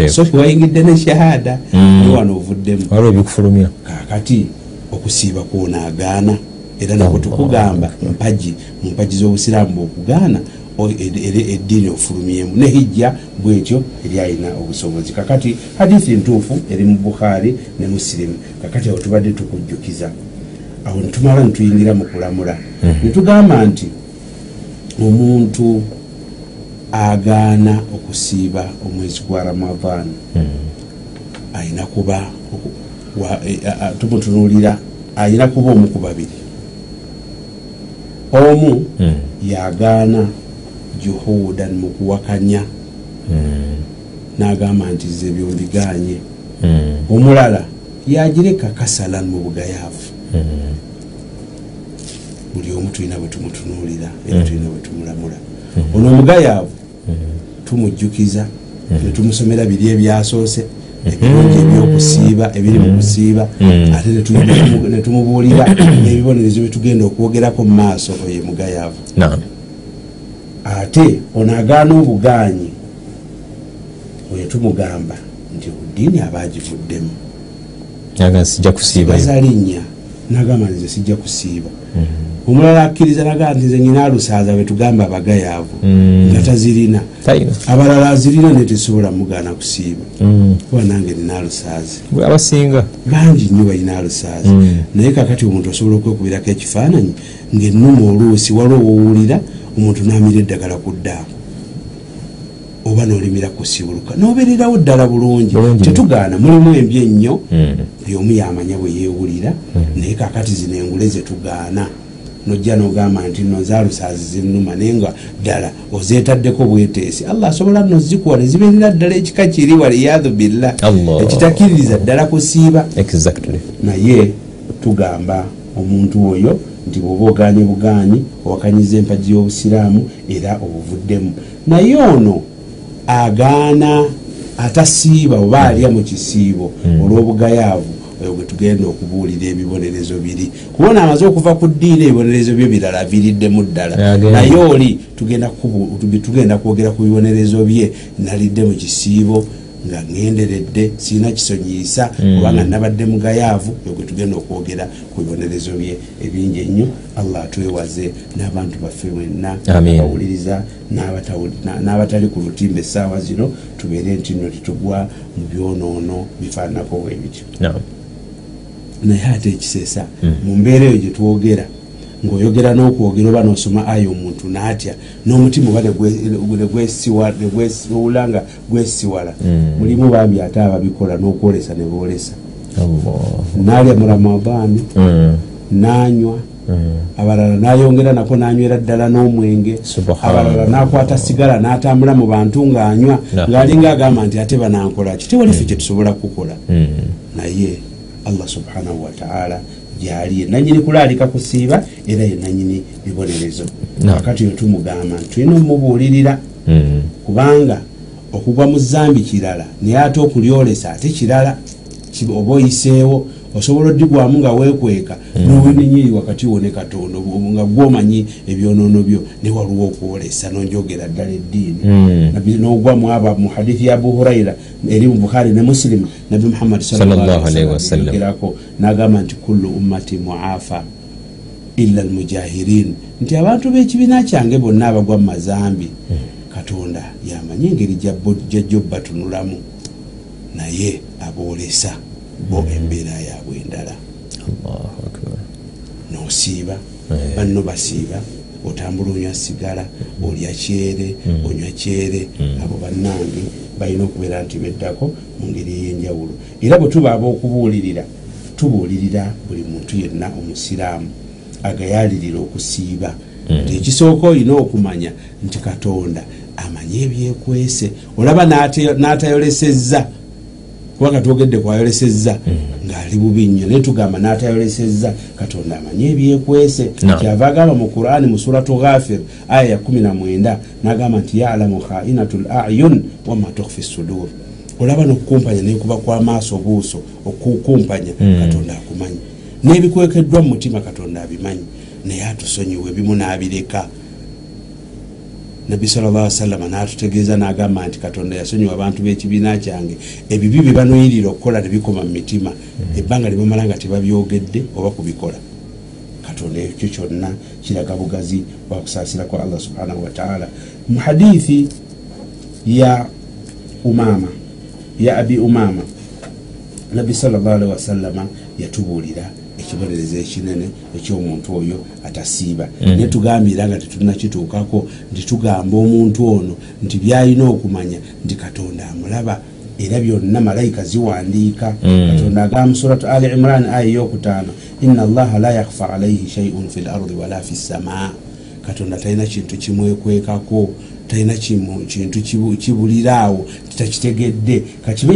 So wayingidde ne shahada Mm. wano ovuddemu ebikufulumya. Kakati okusiiba kwonaagaana era nabwe tukugamba mpagi mu mpagi z'obusiraamu bwokugaana eddiini ofulumyemu. Ne hijja bwetyo eri alina obusobozi. Kakati hadithi ntuufu eri mu bukhaari ne musirimu kakati awo tubadde tukujjukiza awo netumala netuyingira mu kulamula. Netugamba nti omuntu agaana okusiiba omwezi gwa ramadan ayina kuba oku- wa- e- tumutunuulira ayina kuba omu ku babiri. Omu Mm. yagaana juhudan mu kuwakanya. N'agamba nti ze byondiganye omulala yagireka kasalan mu bugayaavu. Buli omu tulina bwe tumutunuulira era tulina bwe tumulamula. Ono omugayaavu tumujjukiza netumusomera biri ebyasoose ebirungi ebyokusiiba ebiri mu kusiiba ate netu- netumu- netumubuulira n'ebibonerezo byetugenda okwogerako mu maaso oyo mugayaavu ate ono agaana obugaanyi oyo tumugamba nti ddiini aba agivuddemu sijja kusiibayo bazalinnya nagamba nze sijja kusiiba. Omulala akkiriza nagaa nti nze nyina alusaaza bwetugamba abagayaavu Mm. nga tazirina. Abalala azirina naye tesobola mugaana kusiiba. Kuba nange nina alusaazi abasinga. Bangi nnyo balina alusaazi naye kakati omuntu osobola okwekubirako ekifaananyi ngaennuma oluusi waliwo owowulira omuntu namira eddagala ku ddaako. Oba nolimira kusibuluka nobererawo ddala bulungi. Tetugaana mulimu embi ennyo. Buli omu yamanya bwe yeewulira naye kakati zino engule zetugaana nojja nogamba nti no zalusaazi zinuma naye nga ddala ozeetaddeko bweteesi allah asobola nno zikuwa ne zibeerera ddala ekika kiri waliyadhu billah Allah. ekitakiririza ddala kusiiba. Naye tugamba omuntu oyo nti bwoba oganye buganyi owakanyiza empagi y'obusiraamu era obuvuddemu. Naye ono agaana atasiiba oba alya mu kisiibo olw'obugayaavu oyo gwe tugenda okubuulira ebibonerezo biri. Kubona amaze okuva ku ddiini ebibonerezo byo birala aviriddemu ddala. Naye oli tugenda kwogera ku bibonerezo bye nalidde mu kisiibo nga ngenderedde sirina kisonyiisa Mm. kubanga nabadde mugayaavu egwe tugenda okwogera ku bibonerezo bye ebingi ennyo allah atwewaze n'abantu baffe mwenna abawuliriza n'abatali ku lutimba essaawa zino tubeere nti nno tetugwa mu byonoono bifaananako bwe bityo naye ate ekiseesa Mm. mu mbeera eyo gyetwogera ng'oyogera n'okwogera oba n'osoma ayo omuntu n'atya n'omutima oba negwesiwula nga gwesiwala Mm. mulimu bambi ate ababikola n'okwolesa ne boolesa. Naalya mu ramadaani Mm. n'anywa Mm. abalala n'ayongera nako n'anywera ddala n'omwenge abalala n'akwata sigala n'atambula mu bantu ng'anywa ng'alinga agamba nti ate banankola ki? Tewalife kye tusobola kukola. Naye allah subhanahu wataala gyali yenanyini kulaalika kusiiba era yenanyini bibonerezo Naam. kakati oyo tumugamba nti tulina omumubuulirira Mm. kubanga okugwa mu zambi kirala naye ate okulyolesa ate kirala Ki- oba oyiseewo osobola oddigwamu nga weekweka nowenenyeri wakati wo ne katonda nga gwomanyi ebyonoono byo ne waliwo okwolesa nonjogera ddala eddiini. Mm. Nabi- n'ogwa mu aba mu hadithi ya abu huraira eri mu bukhari ne musilimu nabi muhammadi Sallallahu alaihi wasallam. yogerako n'agamba nti kullu ummati muafa illa almujahirin nti abantu b'ekibiina kyange bonna abagwa mu mazambi katonda yamanyi engeri gyajjo batunulamu naye aboolesa bo embeera yaabwe endala. Nosiiba Eh. banno basiiba otambula onywa sigala olya kyere onywa kyere abo bannange balina okubeera nti beddako mu ngeri ey'enjawulo. Era bwe tuba ab'okubuulirira tubuulirira buli muntu yenna omusiraamu agayalirira okusiiba. Nti ekisooka olina okumanya nti katonda amanye ebyekwese olaba n'atayolesezza kuba katwogedde kwayolesezza ng'ali bubi nnyo. Naye tugamba n'atayolesezza katonda amanye ebyekwese. Kyava agamba mu qurani mu suratu ghafir aya ya 19 n'agamba nti yalamu khainatu l ayun wama tukfi sudur. Olaba n'okukumpanya nekuba kw'amaaso buuso okukumpanya Mm. katonda akumanyi. N'ebikwekeddwa mu mutima katonda abimanyi. Naye atusonyiwe ebimu n'abireka nabbi sallallahu wasallam n'atutegeeza n'agamba nti katonda yasonyiwa abantu b'ekibiina kyange. Ebibi bye banuyirira okukola ne bikoma mu mitima. Ebbanga ne bamala nga tebabyogedde oba kubikola. Katonda ekyo kyonna kiraga bugazi bwakusaasira kwa allah subhanahu wataala mu hadithi ya umama ya abi umama nabbi sallallahu alaihi wasallama yatubuulira ekibonerezo ekinene ekyomuntu oyo atasiiba. Mm. naye tugambira nga tetunakituukako nti tugamba omuntu ono nti byalina okumanya nti katonda amulaba era byonna malayika ziwandiika. Mm. katonda agamba mu suratu ali imran aya eyokutaano ina allaha la yakhfa alaihi shaiun fi lardi wala fi ssamaa katonda talina kintu kimwekwekako talina kintu kibu- kibuliraawo titakitegedde kakibe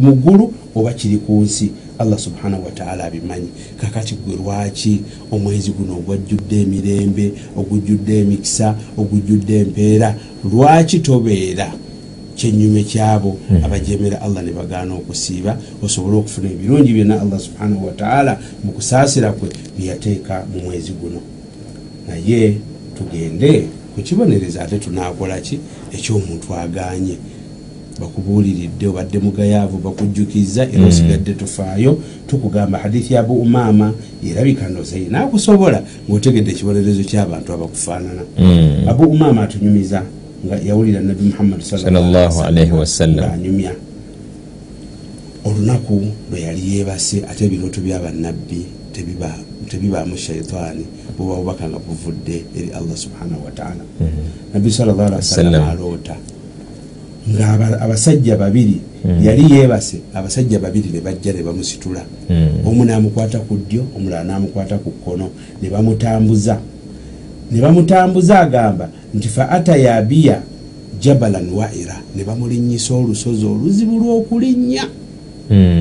mu ggulu oba kiri ku nsi allah subhanahu wataala abimanyi. Kakati gwe lwaki omwezi guno ogwajjudde emirembe ogujjudde emikisa ogujjudde empeera lwaki tobeera? Kyenyume kyabo abajemera allah ne bagaana okusiiba osobole okufuna ebirungi byonna allah subhanahu wataala mu kusaasira kwe byeyateeka mu mwezi guno. Naye tugende kukibonereza ate tunakola ki? Ekyomuntu aganye bakubuuliridde obadde mugayaavu bakujjukiza era Mm. osigadde tufaayo tukugamba hadithi ya abu umama erabika ndoza nakusobola ngaotegedde ekibonerezo ky'abantu abakufaanana Mm. abu umama atunyumiza nga yawulira nabi wasallam. ngaanyumya olunaku lwe yali yeebase ate ebirooto byabannabbi tebiba- tebibaamu shaitaani buba bubaka nga buvudde eri allah subhanahu wataala nabbi sallallahu alaihi wasallam Sallam. aloota nga aba- abasajja babiri Mm. yali yeebase abasajja babiri ne bajja ne bamusitula Mm. omu namukwata ku ddyo omulala namukwata ku kkono ne bamutambuza ne bamutambuza agamba nti fa ataya biya jabalan waira ne bamulinnyisa olusozi oluzibu lw'okulinnya.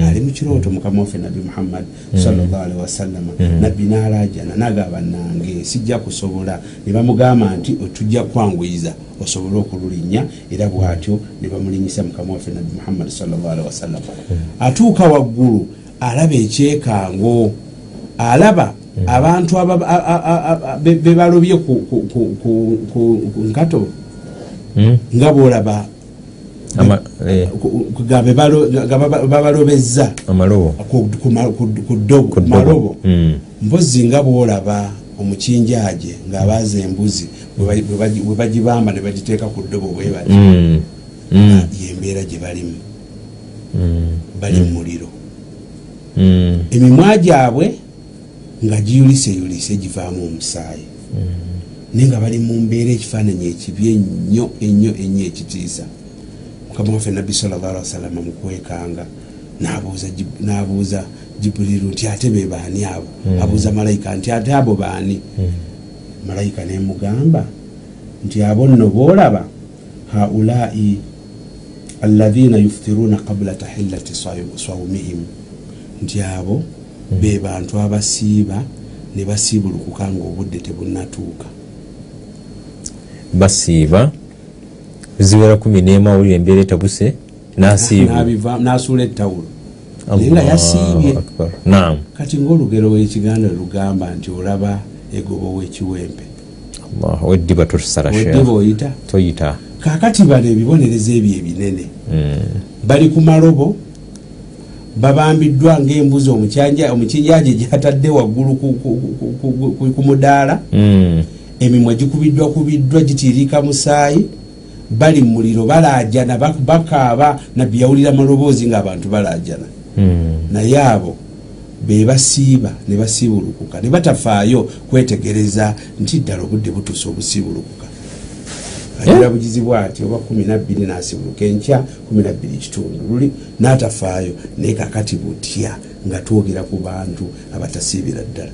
Ali mu kirooto mukama waffe nabbi muhammad salllahalihi wasallama Mm. nabbi n'alajana nagamba nange sijja kusobola. Ne bamugamba nti otujja kwanguyiza osobole okululinnya era bw'atyo ne bamulinyisa mukama waffe nabbi muhammad salllahalihi wasallama atuuka waggulu alaba ekyekango alaba abantu be balobye ku- nkato nga bwolaba Ama- eh, ku- ddobo. malobo. Mpozi nga bwolaba omukinjaje ng'abaaza embuzi bwe bagi- bwe bagi- bwe bagibamba ne bagiteeka ku ddobo bwe bati Mm. Mm. yembeera gye balimu. Mm. bali mu muliro. Emimwa gyabwe nga giyuliseyulise givaamu omusaayi. Naye nga bali mu mbeera ekifaananyi ekibi ennyo ennyo ennyo ekitiisa mukama waffe nabbi salalla wasalama mu kwekanga n'abuuza Jib- n'abuuza jibuliru nti ate be baani abo? Abuuza malayika nti ate abo baani? Malayika nemugamba nti abo nno boolaba haulai alaina yuftiruna qabula tahillati swawumihim nti abo be bantu abasiiba ne basiibulukuka ngaobudde tebunatuuka basiiba ziwera kumi nemawulire embeera etabuse n'asuula ettawulo. Naye nga yasiibye. kati ngaolugero wekiganda lugamba nti olaba egobo w'ekiwempe. Allah weddiba tosala weddiba oyita? Toyita. Kakati bano ebibonerezo ebyo ebinene. Mm. bali ku malobo babambiddwa ngaembuzi omukinjaje gyatadde waggulu ku mudaala. Mm. emimwa gikubiddwa kubiddwa gitiirika musaayi bali mu muliro balaajana bak- bakaaba nabbi yawulira amaloboozi ng'abantu balaajana. Mm. naye abo be basiiba ne basiibulukuka ne batafaayo kwetegereza nti ddala obudde butuuse obusiibulukuka. Agira bugizi bwati oba 12 nasiibuluka enkya 12 kitundu luli n'atafaayo naye kakati butya nga twogera ku bantu abatasiibira ddala.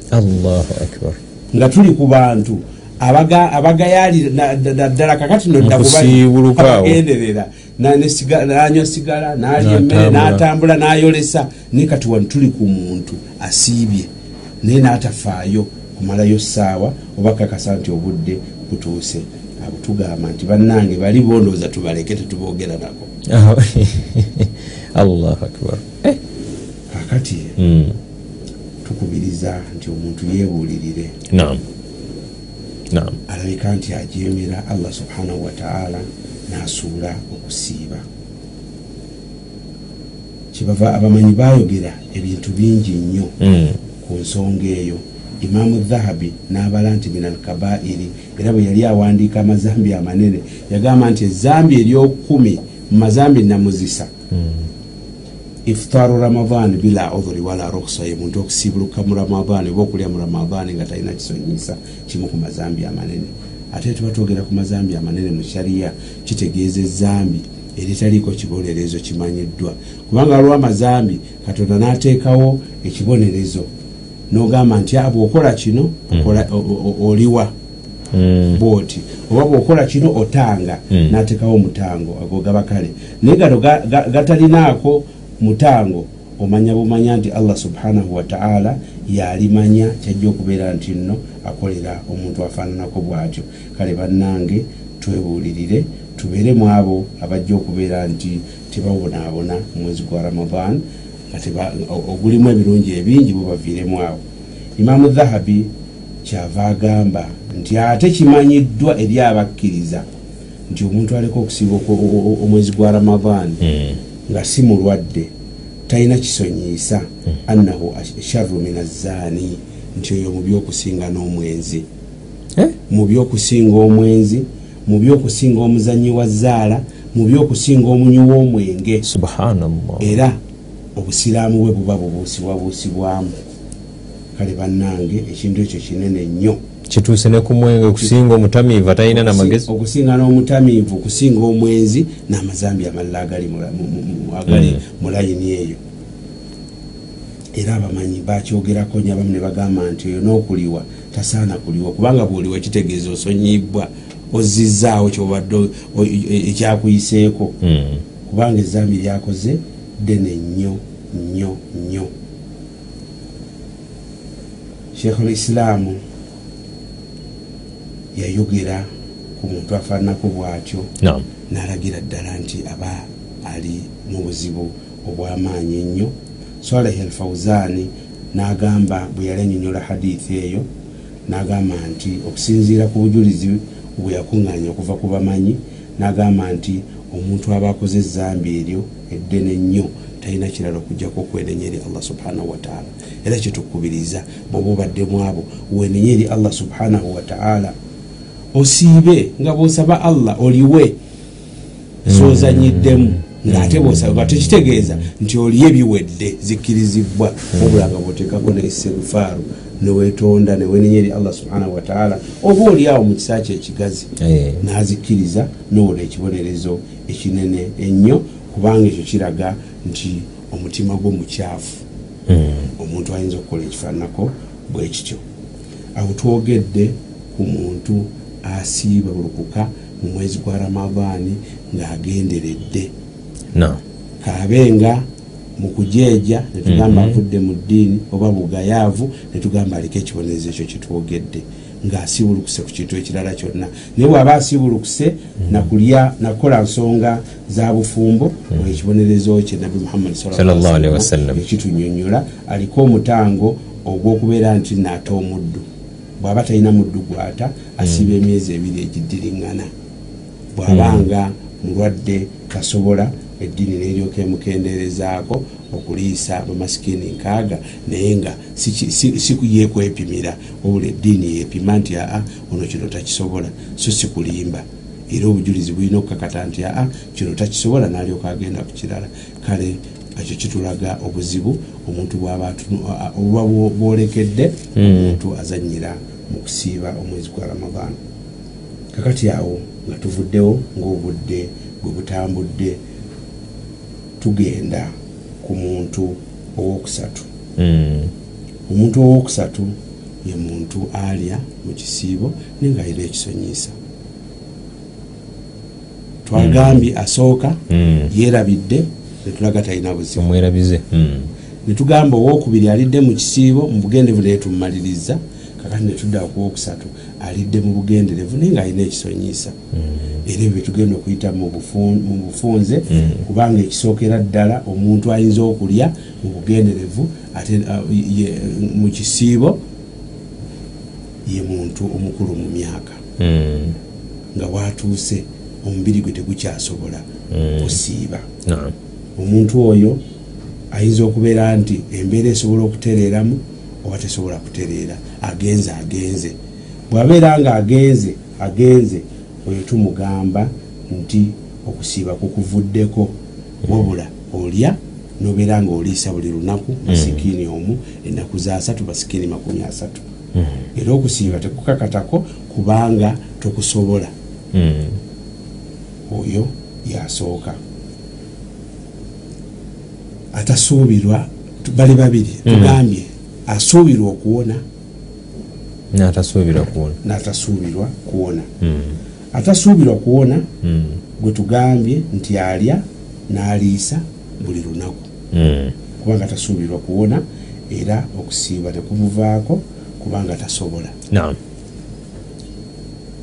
Nga tuli ku bantu abaga- abagayaalira na- na- naddala kakati no Okusiibuluka awo. abagenderera na- ne siga- nanywa sigala nalya emmere N'atambula. n'ayolesa. Naye kati wano tuli ku muntu asiibye. Naye n'atafaayo. Kumalayo ssaawa oba kakasa nti obudde butuuse. Abo tugamba nti bannange bali bondooza tubaleke tetuboogera nako. Ah, allahu akbar. Eh. kakati Mm. tukubiriza nti omuntu yeebuulirire nam alabika nti ajemera allah subhanahu wataala nasuula okusiiba. Kibava abamanyi bayogera ebintu bingi nnyo Mm. ku nsonga eyo. Imaamu dhahabi n'abala nti min alkabairi era bwe yali awandiika amazambi amanene yagamba nti ezambi eryokumi mu mazambi namuzisa Mm. iftaru ramadan bila udhuri wala ruksa ye muntu okusiibuluka mu ramadan oba okulya mu ramadan nga talina kisonyisa kimu ku mazambi amanene ate tuba twogera ku mazambi amanene mu shariya kitegeeza ezambi eritaliiko kibonerezo kimanyiddwa kubanga waliwo amazambi katonda n'ateekawo ekibonerezo n'ogamba nti bw'okola kino o- oliwa Mm. bwoti. Oba bwokola kino otanga. Mm. natekawo mutango ago gaba kale. Naye gano ga- ga- gatalinaako mutango omanya bumanya nti allah subhanahu wataala yalimanya kyajja okubeera nti nno akolera omuntu afaananako bwatyo. Kale bannange twebuulirire tubeeremu abo abajja okubeera nti tebabonaabona mu mwezi gwa ramadan ogulimu ebirungi ebingi bubaviiremu awo. Imaamu dhahabi kyava agamba nti ate kimanyiddwa eri abakkiriza nti omuntu aleka okusiiba omwezi gwa ramadan. Mm. Nga si mulwadde talina kisonyiisa annahu sharru min azzaani nti oyo mu byokusinga n'omwenzi. Eh? mu byokusinga omwenzi mu byokusinga omuzanyi wa zaala mu byokusinga omunywi w'omwenge. Era obusiraamu bwe buba bubuusibwabuusibwamu. Kale bannange ekintu ekyo kinene nnyo kituuse ne ku mwenge okusinga omutamiivu atalina namagezi okusinga n'omutamiivu okusinga omwenzi n'amazambi amalala agali mu- mu- layini eyo. Era abamanyi bakyogerako nyo abamu ne bagamba nti oyo n'okuliwa tasaana kuliwa kubanga bwoliwa kitegeeza osonyibwa ozizaawo kyobadde o- e- ekyakuyiseeko. Mm. kubanga ezambi lyakoze ddene nnyo nnyo nnyo. Sheekhu lislaamu yayogera ku muntu afaananako bw'atyo. N'alagira ddala nti aba ali mu buzibu obw'amaanyi ennyo. Saleh alfauzaani n'agamba bwe yali anyonyola hadithi eyo n'agamba nti okusinziira ku bujulizi bwe yakuŋŋaanya okuva ku bamanyi n'agamba nti omuntu aba akoze ezambi eryo eddene nnyo talina kirala okujjako okwenenya eri allah subhanahu wataala era kyetukubiriza bwoba obaddemu abo wenenya eri allah subhanahu wataala osiibe nga bwosaba allah oliwe sozanyiddemu ngaate bwosaba tekitegeeza nti oliyo ebiwedde zikkirizibwa. Obula nga bwoteekako neisegfaaru newetonda newenenya eri allah subhanahu wataala oba oliawo mu kisa kye ekigazi Eh. nazikkiriza nowola ekibonerezo ekinene ennyo kubanga ekyo kiraga nti omutima gwo mukyafu. Mm. omuntu ayinza okukola ekifaananako bwe kityo. Awo twogedde ku muntu asiiba bulukuka mu mwezi gwa ramadaani ng'agenderedde kaabenga mu kujeeja netugamba Mhm. avudde mu ddiini oba bugayaavu netugamba aliko ekibonerezo ekyo kyetwogedde ng'asiibulukuse ku kintu ekirala kyonna naye bw'aba asiibulukuse Mhm. nakulya nakukola nsonga za bufumbo ekibonerezo kye nabbi muhammadi Mhm. Sallallahu alaihi wasallam. ekitunyonyola aliko omutango ogw'okubeera nti naata omuddu bw'aba talina muddu gwata asiiba emyezi ebiri egiddiriŋŋana bw'abanga mulwadde tasobola eddiini neryoka emukenderezaako okuliisa bamasikini nkaaga naye nga si ki- si si yekwepimira wabula eddiini yepima nti aa ono kino takisobola. So si kulimba. Era obujulizi bulina okukakata nti aa kino takisobola n'alyoka agenda ku kirala. Kale ekyo kitulaga obuzibu omuntu bwaba bwolekedde Mm. omuntu azanyira mu kusiiba omwezi gwa ramadan kakati awo nga tuvuddewo ng'obudde bwe butambudde tugenda ku muntu owokusatu Mm. omuntu owokusatu ye muntu alya mu kisiibo naye ng'alina ekisonyiisa twagambye asooka Mm. yeerabidde netulaga talina buzibu Mm. netugamba owokubiri alidde mu kisiibo mu bugenderevu naye tumumaliriza kakati netudda kuwokusatu alidde mu bugenderevu naye ng'alina ekisonyiisa era ebyo byetugenda okuyita mu bufu- mu bufunze Mm. kubanga ekisookera ddala omuntu ayinza okulya mu bugenderevu ate uh, ye- mu kisiibo ye muntu omukulu mu myaka Mm. nga watuuse omubiri gwe tegukyasobola Mm. kusiiba omuntu oyo ayinza okubeera nti embeera esobola okutereeramu oba tesobola kutereera agenze agenze bwabeera nga agenze agenze oyo tumugamba nti okusiiba kukuvuddeko wabula olya nobeera nga oliisa buli lunaku masikini omu ennaku za asatu masikini makumi asatu Mm. era okusiiba tekukakatako kubanga tokusobola Mm. oyo yasooka atasuubirwa bali babiri Mm. tugambye asuubirwa okuwona n'atasuubirwa kuwona. Mm. atasuubirwa kuwona Mm. gwe tugambye nti alya n'aliisa buli lunaku. Mm. kubanga tasuubirwa kuwona era okusiiba tekumuvaako kubanga tasobola.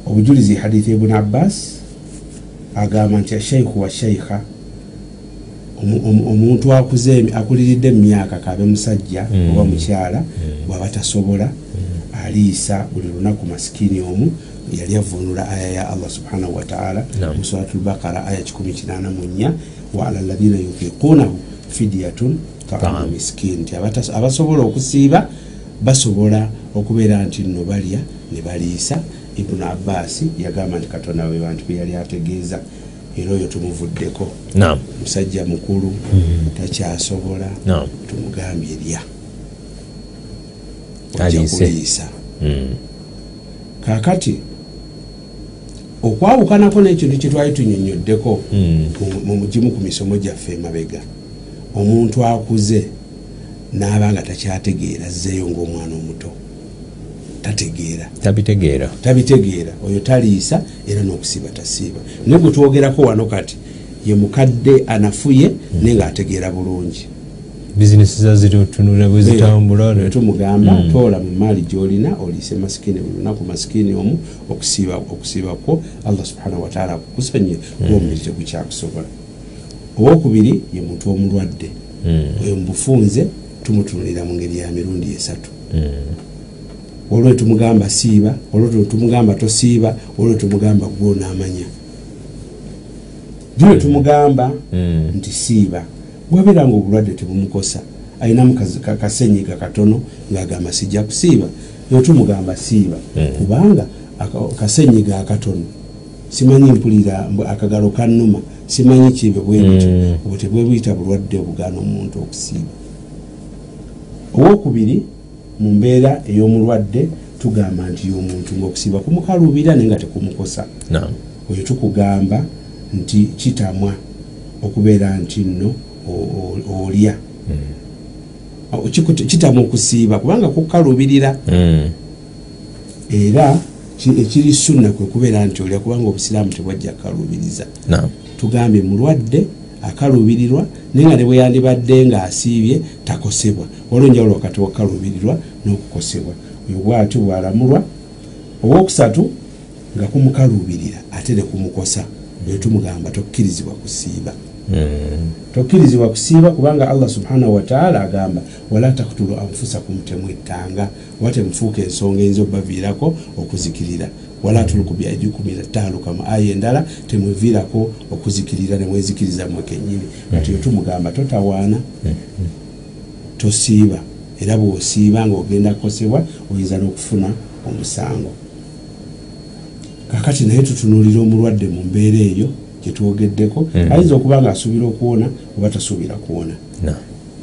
Obujulizi hadithi ibuni abbas agamba nti ashaikhu wa shaikha omu- omuntu akuliridde mu myaka kabe musajja oba mukyala bwaba tasobola aliisa buli lunaku masikini omu yali avunula aya ya allah subhanahu wataala mu suratu lbakara aya 184 waala ladina yutiquunahu fidyatun taamu Taam. miskini nti abasobola okusiiba basobola okubeera nti nno balya ne baliisa. Ibunu abbasi yagamba nti katonda we bantu be yali ategeeza era oyo tumuvuddeko. Musajja mukulu takyasobola Naam. tumugambye lya Aliise. kuliisa Mm. kakati okwawukanako n'ekintu kyetwali tunyonyoddeko Mm. mu- mu mugimu ku misomo gyaffe emabega. Omuntu akuze n'aba nga takyategeera azzeeyo ng'omwana omuto. Tategeera. Tabitegeera. Tabitegeera. Oyo taliisa era n'okusiiba tasiiba. Naye gwe twogerako wano kati ye mukadde anafuye naye ng'ategeera bulungi bizinesi zazitunula bwe zitambula tumugamba Mm. toola mu maali gyolina oliise masikini buli lunaku masikini omu okusiiba okusiiba kwo allah subhanahu wataala akukusonyiye kuba omubiri tegukyakusobola. Owokubiri ye muntu omulwadde. Oyo mubufunze tumutunulira mu ngeri ya mirundi esatu. Olwo tumugamba siiba olwo tumugamba tosiiba olwo tumugamba gwonaamanya. Gino tumugamba nti siiba bwabeera nga obulwadde tebumukosa. Ayinamu kasenyiga katono ngaagamba sijja kusiiba. Yo tumugamba siiba. Kubanga kasenyiga akatono simanyi mpulira akagalo kanuma simanyi kibe bwebutyo obwo tebwebuyita bulwadde obugaana omuntu okusiiba. Owokubiri mu mbeera ey'omulwadde tugamba nti y'omuntu ngaokusiiba kumukaluubira naye nga tekumukosa. Oyo tukugamba nti kitamwa okubeera nti nno olya. Kitamwa okusiiba kubanga kukaluubirira era ekiri sunna kwe kubeera nti olya kubanga obusiraamu tebwajja kukaluubiriza tugambye mulwadde akaluubirirwa naye nga ne bwe yandibadde ng'asiibye takosebwa. Waliwo njawulo wakati wakaluubirirwa n'okukosebwa. Oyo bwatyo bwalamulwa owokusatu nga kumukaluubirira ate ne kumukosa oyo tumugamba tokkirizibwa kusiiba tokkirizibwa kusiiba kubanga allah subhanahu wataala agamba wala taktulu anfusakum temwettanga oba temufuuka ensonga eyinza obbaviirako okuzikirira. Wala tuluku tahaluka mu aya endala temweviirako okuzikirira nemwezikiriza mwe kenyini kati yo tumugamba totawaana. Tosiiba. Era bwosiiba nga ogenda kukosebwa oyinza n'okufuna omusango. Kakati naye tutunulira omulwadde mu mbeera eyo gyetwogeddeko ayinza okuba nga asuubira okuwona oba tasuubira kuwona.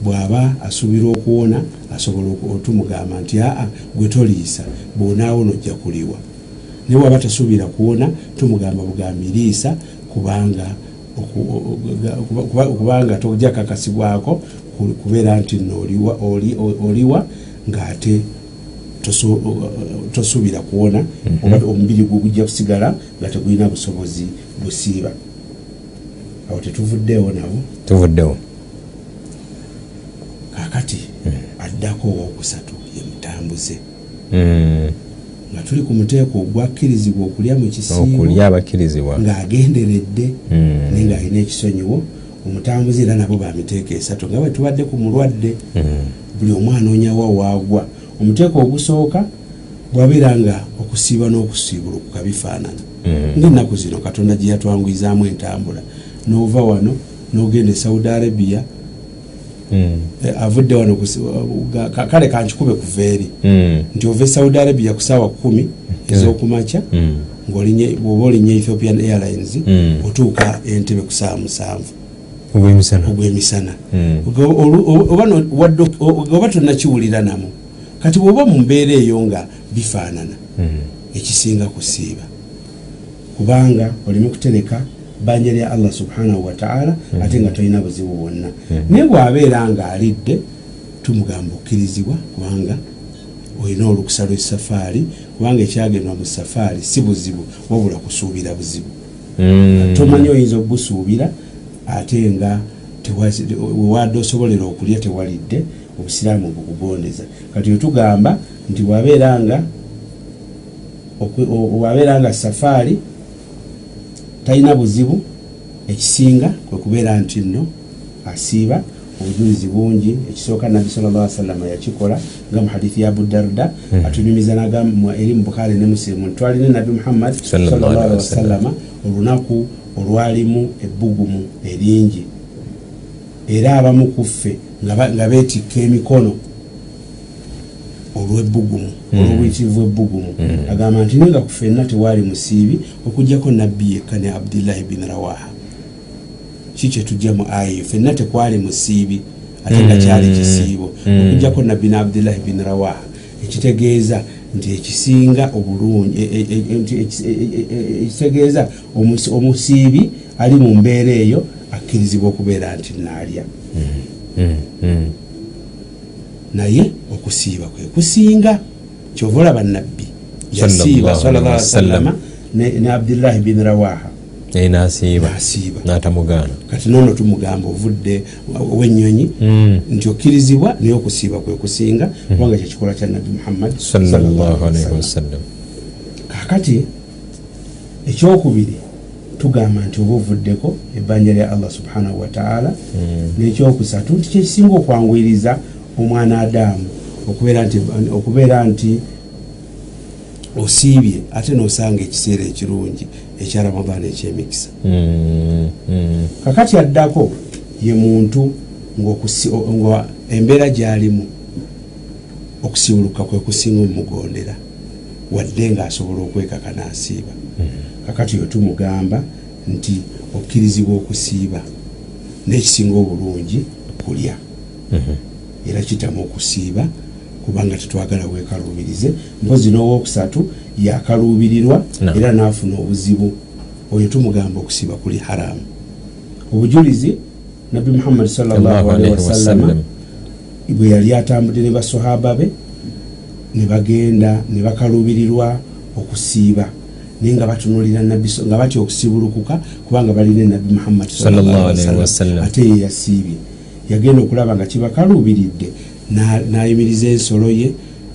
Bw'aba asuubira okuwona asobola otumugamba nti aa gwe toliisa bw'onaawona ojja kuliwa. Naye bwaba tasuubira kuwona tumugamba bugambi liisa kubanga kubanga tojja kakasibwako kubeera nti no oliwa ng'ate tosuubira kuwona oba omubiri gwe gujja kusigala nga tegulina busobozi busiiba awo tetuvuddewo nabo. Tuvuddewo. Kakati addako owokusatu ye mutambuze. Nga tuli ku muteeko ogwakkirizibwa okulya mu okulya abakkirizibwa ng'agenderedde naye ng'alina ekisonyiwo omutambuze era nabo bamiteeko esatu nga bwe tubadde ku mulwadde buli omwana onyawa waagwa omuteeko ogusooka bwabeera nga okusiiba n'okusiibulukuka bifaanana ngaennaku zino katonda gye yatwanguyizaamu entambula nova wano n'ogenda e saudi arabia avudde wano kale kankikube kuva eri nti ova e saudi arabia ku saawa kumi ez'okumakya bwoba olinya ethiopian airlines otuuka entebe ku saawa musanvu. Ogw'emisana. Oba tonnakiwulira namu kati bwoba mu mbeera eyo nga bifaanana ekisinga kusiiba. Kubanga olimu kutereka banja lya allah subhanahu wataala ate nga tolina buzibu bwonna. Naye bwabeera nga alidde tumugamba okkirizibwa kubanga olina olukusa lwesafaari kubanga ekyagendwa mu safaari si buzibu wabula kusuubira buzibu. Tomanyi oyinza obusuubira ate nga wewadde osobolera okulya tewalidde obusiraamu bukugondeza kati wetugamba nti bwabeera nga bwabeera nga safaari talina buzibu ekisinga kwe kubeera nti nno asiiba obujulizi bungi ekisooka nabbi salllah salama yakikola nga mu hadithi ya abudarda atunyumiza eri mu bukhari ne musilimu ntwalina nabbi muhammad sallllah wasalama olunaku olwalimu ebbugumu eringi era abamu ku ffe nga beetikka emikono olwebbugumu olwobuyitirivu ebbugumu agamba nti nenga ku ffenna tewaali musiibi okugjako nabbi yekka ne abdullahi bin rawaha. Ki kyetujja mu aya ffenna tekwali musiibi ate nga kyali kisiibo. Okugjako nabbi ne abdullahi bin rawaha ekitegeeza nti ekisinga obulungi ekitegeeza omusiibi ali mu mbeera eyo akkirizibwa okubeera nti naalya naye okusiiba kwe kusinga kyova olaba nabbi yasiiba salalla salama ne abdullahi bin rawaha. Nasiiba nasiiba. natamugaana. Kati noono tumugamba ovudde owenyonyi nti okkirizibwa naye okusiiba kwe kusinga kubanga kyekikola kya nabbi muhammad wasallam kakati ekyokubiri tugamba nti oba ovuddeko ebbanja lya allah subhanahu wataala Mm. nekyokusatu nti kyekisinga okwanguyiriza omwana adamu okubeera nti osiibye ate nosanga ekiseera ekirungi ekya ramadaani ekyemikisa Mm. Mm. kakati addako ye muntu nga embeera gyalimu okusibuluka kwe kusinga omugondera wadde ng'asobola okwekaka n'asiiba kakati yo tumugamba nti okkirizibwa okusiiba n'ekisinga obulungi kulya Mhm. Era kitamu okusiiba kubanga tetwagala weekaluubirize mpozi n'owookusatu yakaluubirirwa era n'afuna obuzibu oyo tumugamba okusiiba kuli haramu obujulizi nabbi muhammadi wasallam. bwe yali atambudde ne basohaba be ne bagenda ne bakaluubirirwa okusiiba naye nga batunulira nga batya okusibulukuka kubanga balina muhammadi wasallam. wasallam. ate ye yasiibye yagenda okulaba nga kibakaluubiridde na- n'ayimiriza ensolo ye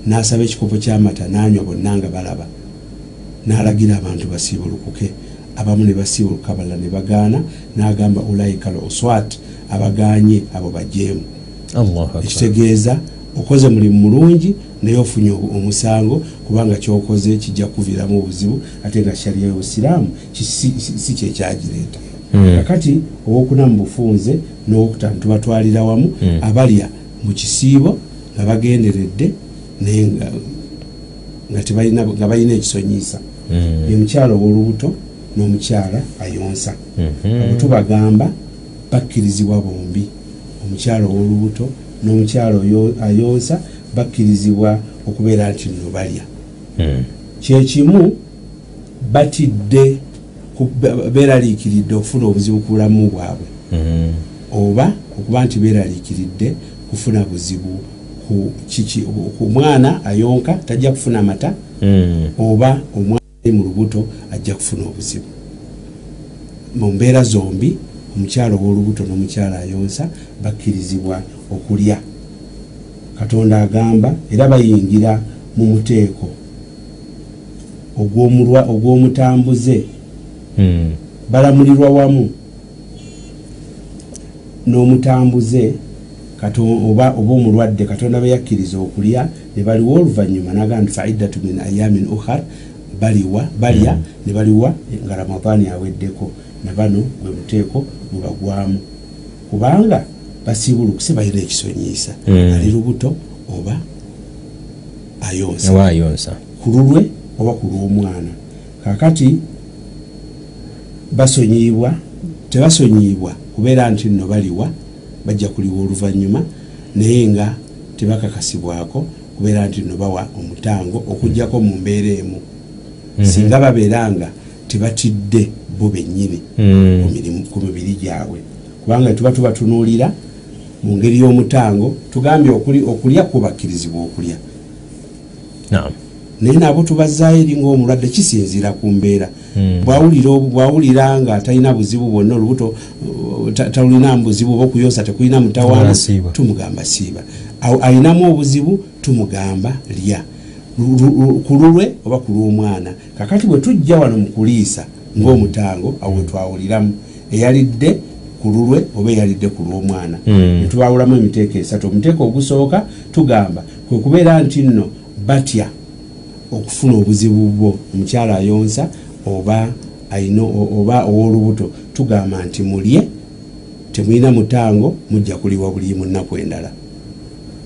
n'asaba ekikopo ky'amata n'anywa bonna nga balaba. N'alagira abantu basiibulukuke. Abamu ne basiibuluka balala ne bagaana n'agamba ulaika l oswat abaganye abo bajeemu. Ekitegeeza okoze mulimu mulungi naye ofunye omusango kubanga kyokoze kijja kuviiramu obuzibu ate nga shariya y'obusiraamu si- kyekyagireeta. Kakati owokuna mu bufunze n'owokutaano tubatwalira wamu Mm. abalya mu kisiibo nga bagenderedde naye nga- balina ekisonyiisa. Ye Mm. mukyala ow'olubuto n'omukyala ayonsa. Abo tubagamba bakkirizibwa bombi. Omukyala ow'olubuto n'omukyala ayonsa bakkirizibwa okubeera nti nno balya. Kyekimu batidde beeraliikiridde okufuna obuzibu ku bulamu bwabwe Mm. oba okuba nti beeraliikiridde kufuna buzibu ku mwana ayonka tajja kufuna mata Mm. oba omwana ali mu lubuto ajja kufuna obuzibu mu mbeera zombi omukyalo ow'olubuto n'omukyala ayonsa bakkirizibwa okulya katonda agamba era bayingira mu muteeko ogw'omutambuze. Balamulirwa wamu. N'omutambuze oba omulwadde katonda beyakkiriza okulya ne baliwa oluvannyuma nagaa nti faiddatu min ayamin ukhar baliwa balya ne baliwa nga ramadaani aweddeko ne bano gwe muteeko gubagwamu kubanga basiibulukuse balina ekisonyiisa. Mm. ali lubuto oba ayonsa. Oba ayonsa. Ku lulwe oba ku lw'omwana. Kakati basonyiyibwa tebasonyiyibwa kubeera nti nno baliwa bajja kuliwa oluvannyuma naye nga tebakakasibwako kubeera nti nno bawa omutango okugjako mu mbeera emu Mhm. singa babeera nga tebatidde bo bennyini Mm. ku mibiri gyabwe kubanga tuba tubatunuulira mu ngeri y'omutango tugambye okuli- okulya kubakkirizibwa okulya naye nabo tubazaayo eri ngaomulwadde kisinziira ku mbeera. Mm. bwawulira nga talina buzibu bwonna olubuto ta- talinamu buzibu oba okuyonsa tekulina mutawaana tumugamba siiba Awo alinamu obuzibu tumugamba lya. Ku lulwe oba ku lw'omwana. Kakati bwe tujja wano mu kuliisa ng'omutango awo wetwawuliramu eyalidde ku lulwe oba eyalidde ku lw'omwana. Mm. netwawulamu emiteeko esatu. Omuteeko ogusooka tugamba kwe kubeera nti nno batya okufuna obuzibu bwo omukyala ayonsa oba ayina oba ow'olubuto tugamba nti mulye temulina mutango mujja kuliwa buli mu nnaku endala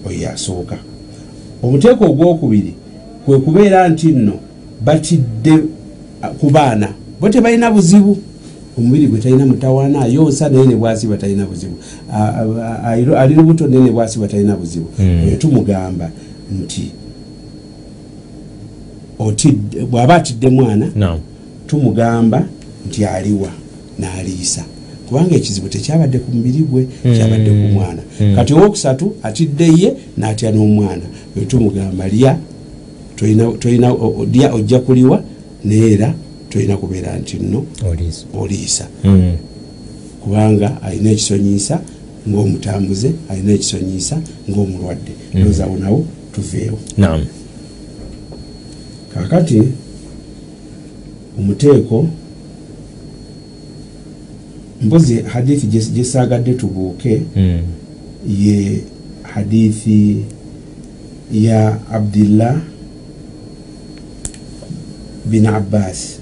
oyo yasooka omuteeko ogwokubiri kwe kubeera nti nno batidde ku baana bo tebalina buzibu omubiri gwe talina mutawaana ayonsa naye ne bwasiba talina buzibu ali lubuto naye ne bwasiba talina buzibu Mm. oyo tumugamba nti bw'aba atidde mwana tumugamba nti aliwa n'aliisa. Kubanga ekizibu tekyabadde ku mubiri gwe kyabadde ku mwana. Mm. kati owokusatu atidde ye n'atya n'omwana. Oyo tumugamba lya tolina- lya ojja kuliwa naye era tolina kubeera nti nno oliisa. oliisa. Mm. kubanga alina ekisonyiisa ng'omutambuze alina ekisonyiisa ng'omulwadde. Lozaawo nawo tuveewo kakati omuteeko mpozi hadithi gye- gyesagadde tubuuke Mm. ye hadithi ya abdillah bin abbas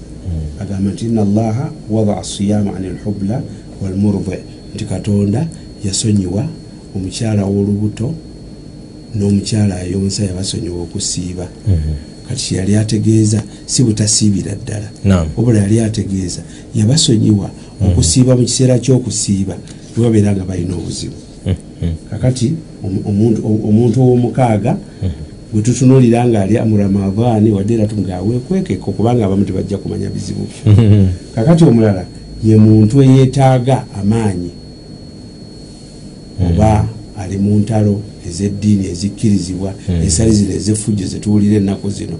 agamba nti ina allaha wadaa siyama ani lhubla walmurdi nti katonda yasonyiwa omukyala w'olubuto n'omukyala ayonsa yabasonyiwa okusiiba Mhm. Kati kyeyali ategeeza si butasiibira ddala. Wabula yali ategeeza yabasonyiwa okusiiba mu kiseera ky'okusiiba webabeera nga balina obuzibu. Mhm. kakati omu- omuntu ow'omukaaga gwe tutunuulira ng'ali mu ramadaani wadde era tungawekwekeko kubanga abamu tebajja kumanya bizibu. Mhm. kakati omulala ye muntu eyeetaaga amaanyi oba ali mu ntalo ez'eddiini ezikkirizibwa Mm. esali zino ez'effujjo zetuwulira ennaku zino.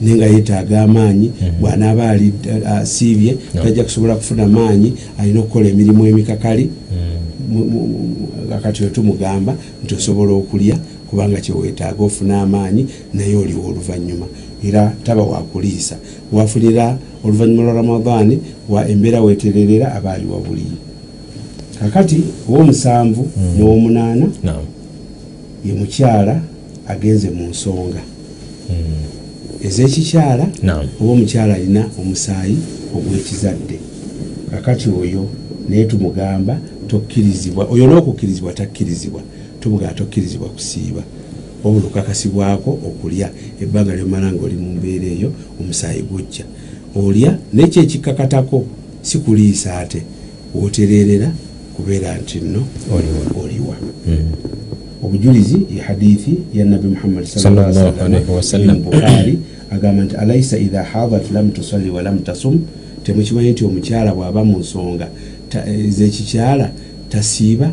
Naye nga yeetaaga amaanyi bw'anaaba ali asiibye tajja kusobola kufuna maanyi alina okukola emirimu emikakali. Mm. mu- mu- mu- kati we tumugamba nti osobola okulya kubanga kyeweetaaga ofuna amaanyi naye oliwo oluvannyuma. Era taba wakuliisa wafunira oluvannyuma lwa ramadaani wa embeera weetererera aba ali wabuliyi kakati owomusanvu n'owomunaana. Ye mukyala agenze mu nsonga. Mm. ez'ekikyala oba omukyala alina omusaayi ogw'ekizadde. Kakati oyo naye tumugamba tokkirizibwa oyo n'okukkirizibwa takkirizibwa tumugamba tokkirizibwa kusiiba. Wabula okakasibwako okulya ebbanga lyomala nga oli mu mbeera eyo omusaayi gujja. Olya nekyo ekikakatako si kuliisa ate wotererera kubeera nti nno Oliwa. Obujulizi ye hadithi ya nabi wasallam. bukhari agamba nti alaisa idha hadat lam tusalli wa lam tasum? Temukimanyi nti omukyala bw'aba mu nsonga ta- ez'ekikyala tasiiba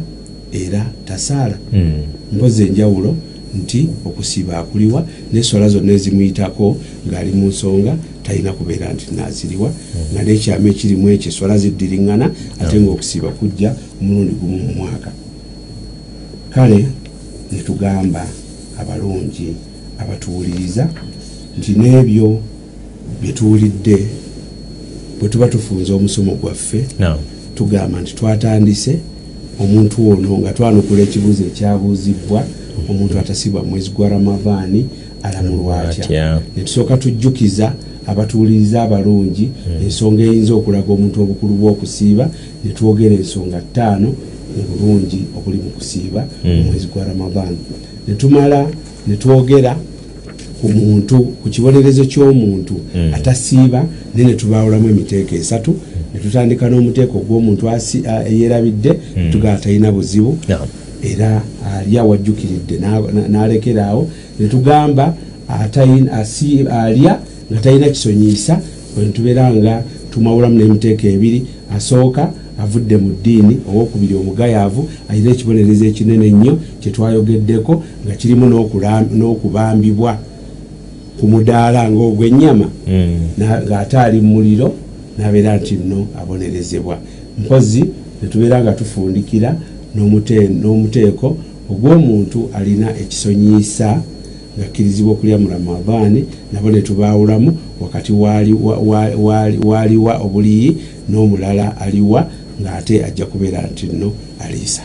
era tasaala. Mpozi enjawulo nti okusiiba akuliwa neswala zonna ezimuyitako ng'ali mu nsonga talina kubeera nti naziriwa. Nga n'ekyama ekirimu ekyo eswala ziddiriŋŋana ate ngaokusiiba kujja omulundi gumu mu mwaka. Kale netugamba abalungi abatuwuliriza nti n'ebyo byetuwulidde bwe tuba tufunze omusomo gwaffe tugamba nti twatandise omuntu ono nga twanukula ekibuuzo ekyabuuzibwa omuntu atasibwa mwezi gwa ramadaani alamulwa atya? Atya. netusooka tujjukiza abatuwuliriza abalungi ensonga eyinza okulaga omuntu obukulu bw'okusiiba netwogera ensonga ttaano mu bulungi obuli mu kusiiba mu mwezi gwa ramadaani netumala netwogera ku muntu ku kibonerezo ky'omuntu Mm. atasiiba naye netubawulamu emiteeko esatu netutandika n'omuteeko gw'omuntu asi- a- eyerabidde netugaba talina buzibu. Era alya wajjukiridde na- na- n'alekeraawo netugamba alya nga talina kisonyiisa bwenetubeera nga tumawulamu n'emiteeko ebiri asooka avudde mu ddiini owokubiri omugayaavu alina ekibonerezo ekinene ennyo kyetwayogeddeko nga kirimu n'okubambibwa ku mudaala ngaogw'ennyama Mm. na- ng'ate ali mu muliro nabeera nti nno abonerezebwa mpozi netubeera nga tufundikira n'omute- n'omuteeko ogw'omuntu alina ekisonyiisa nga akkirizibwa okulya mu ramadaani nabo netubaawulamu wakati wali- wa- wa- wali- waliwa obuliyi n'omulala aliwa ng'ate ajja kubeera nti nno aliisa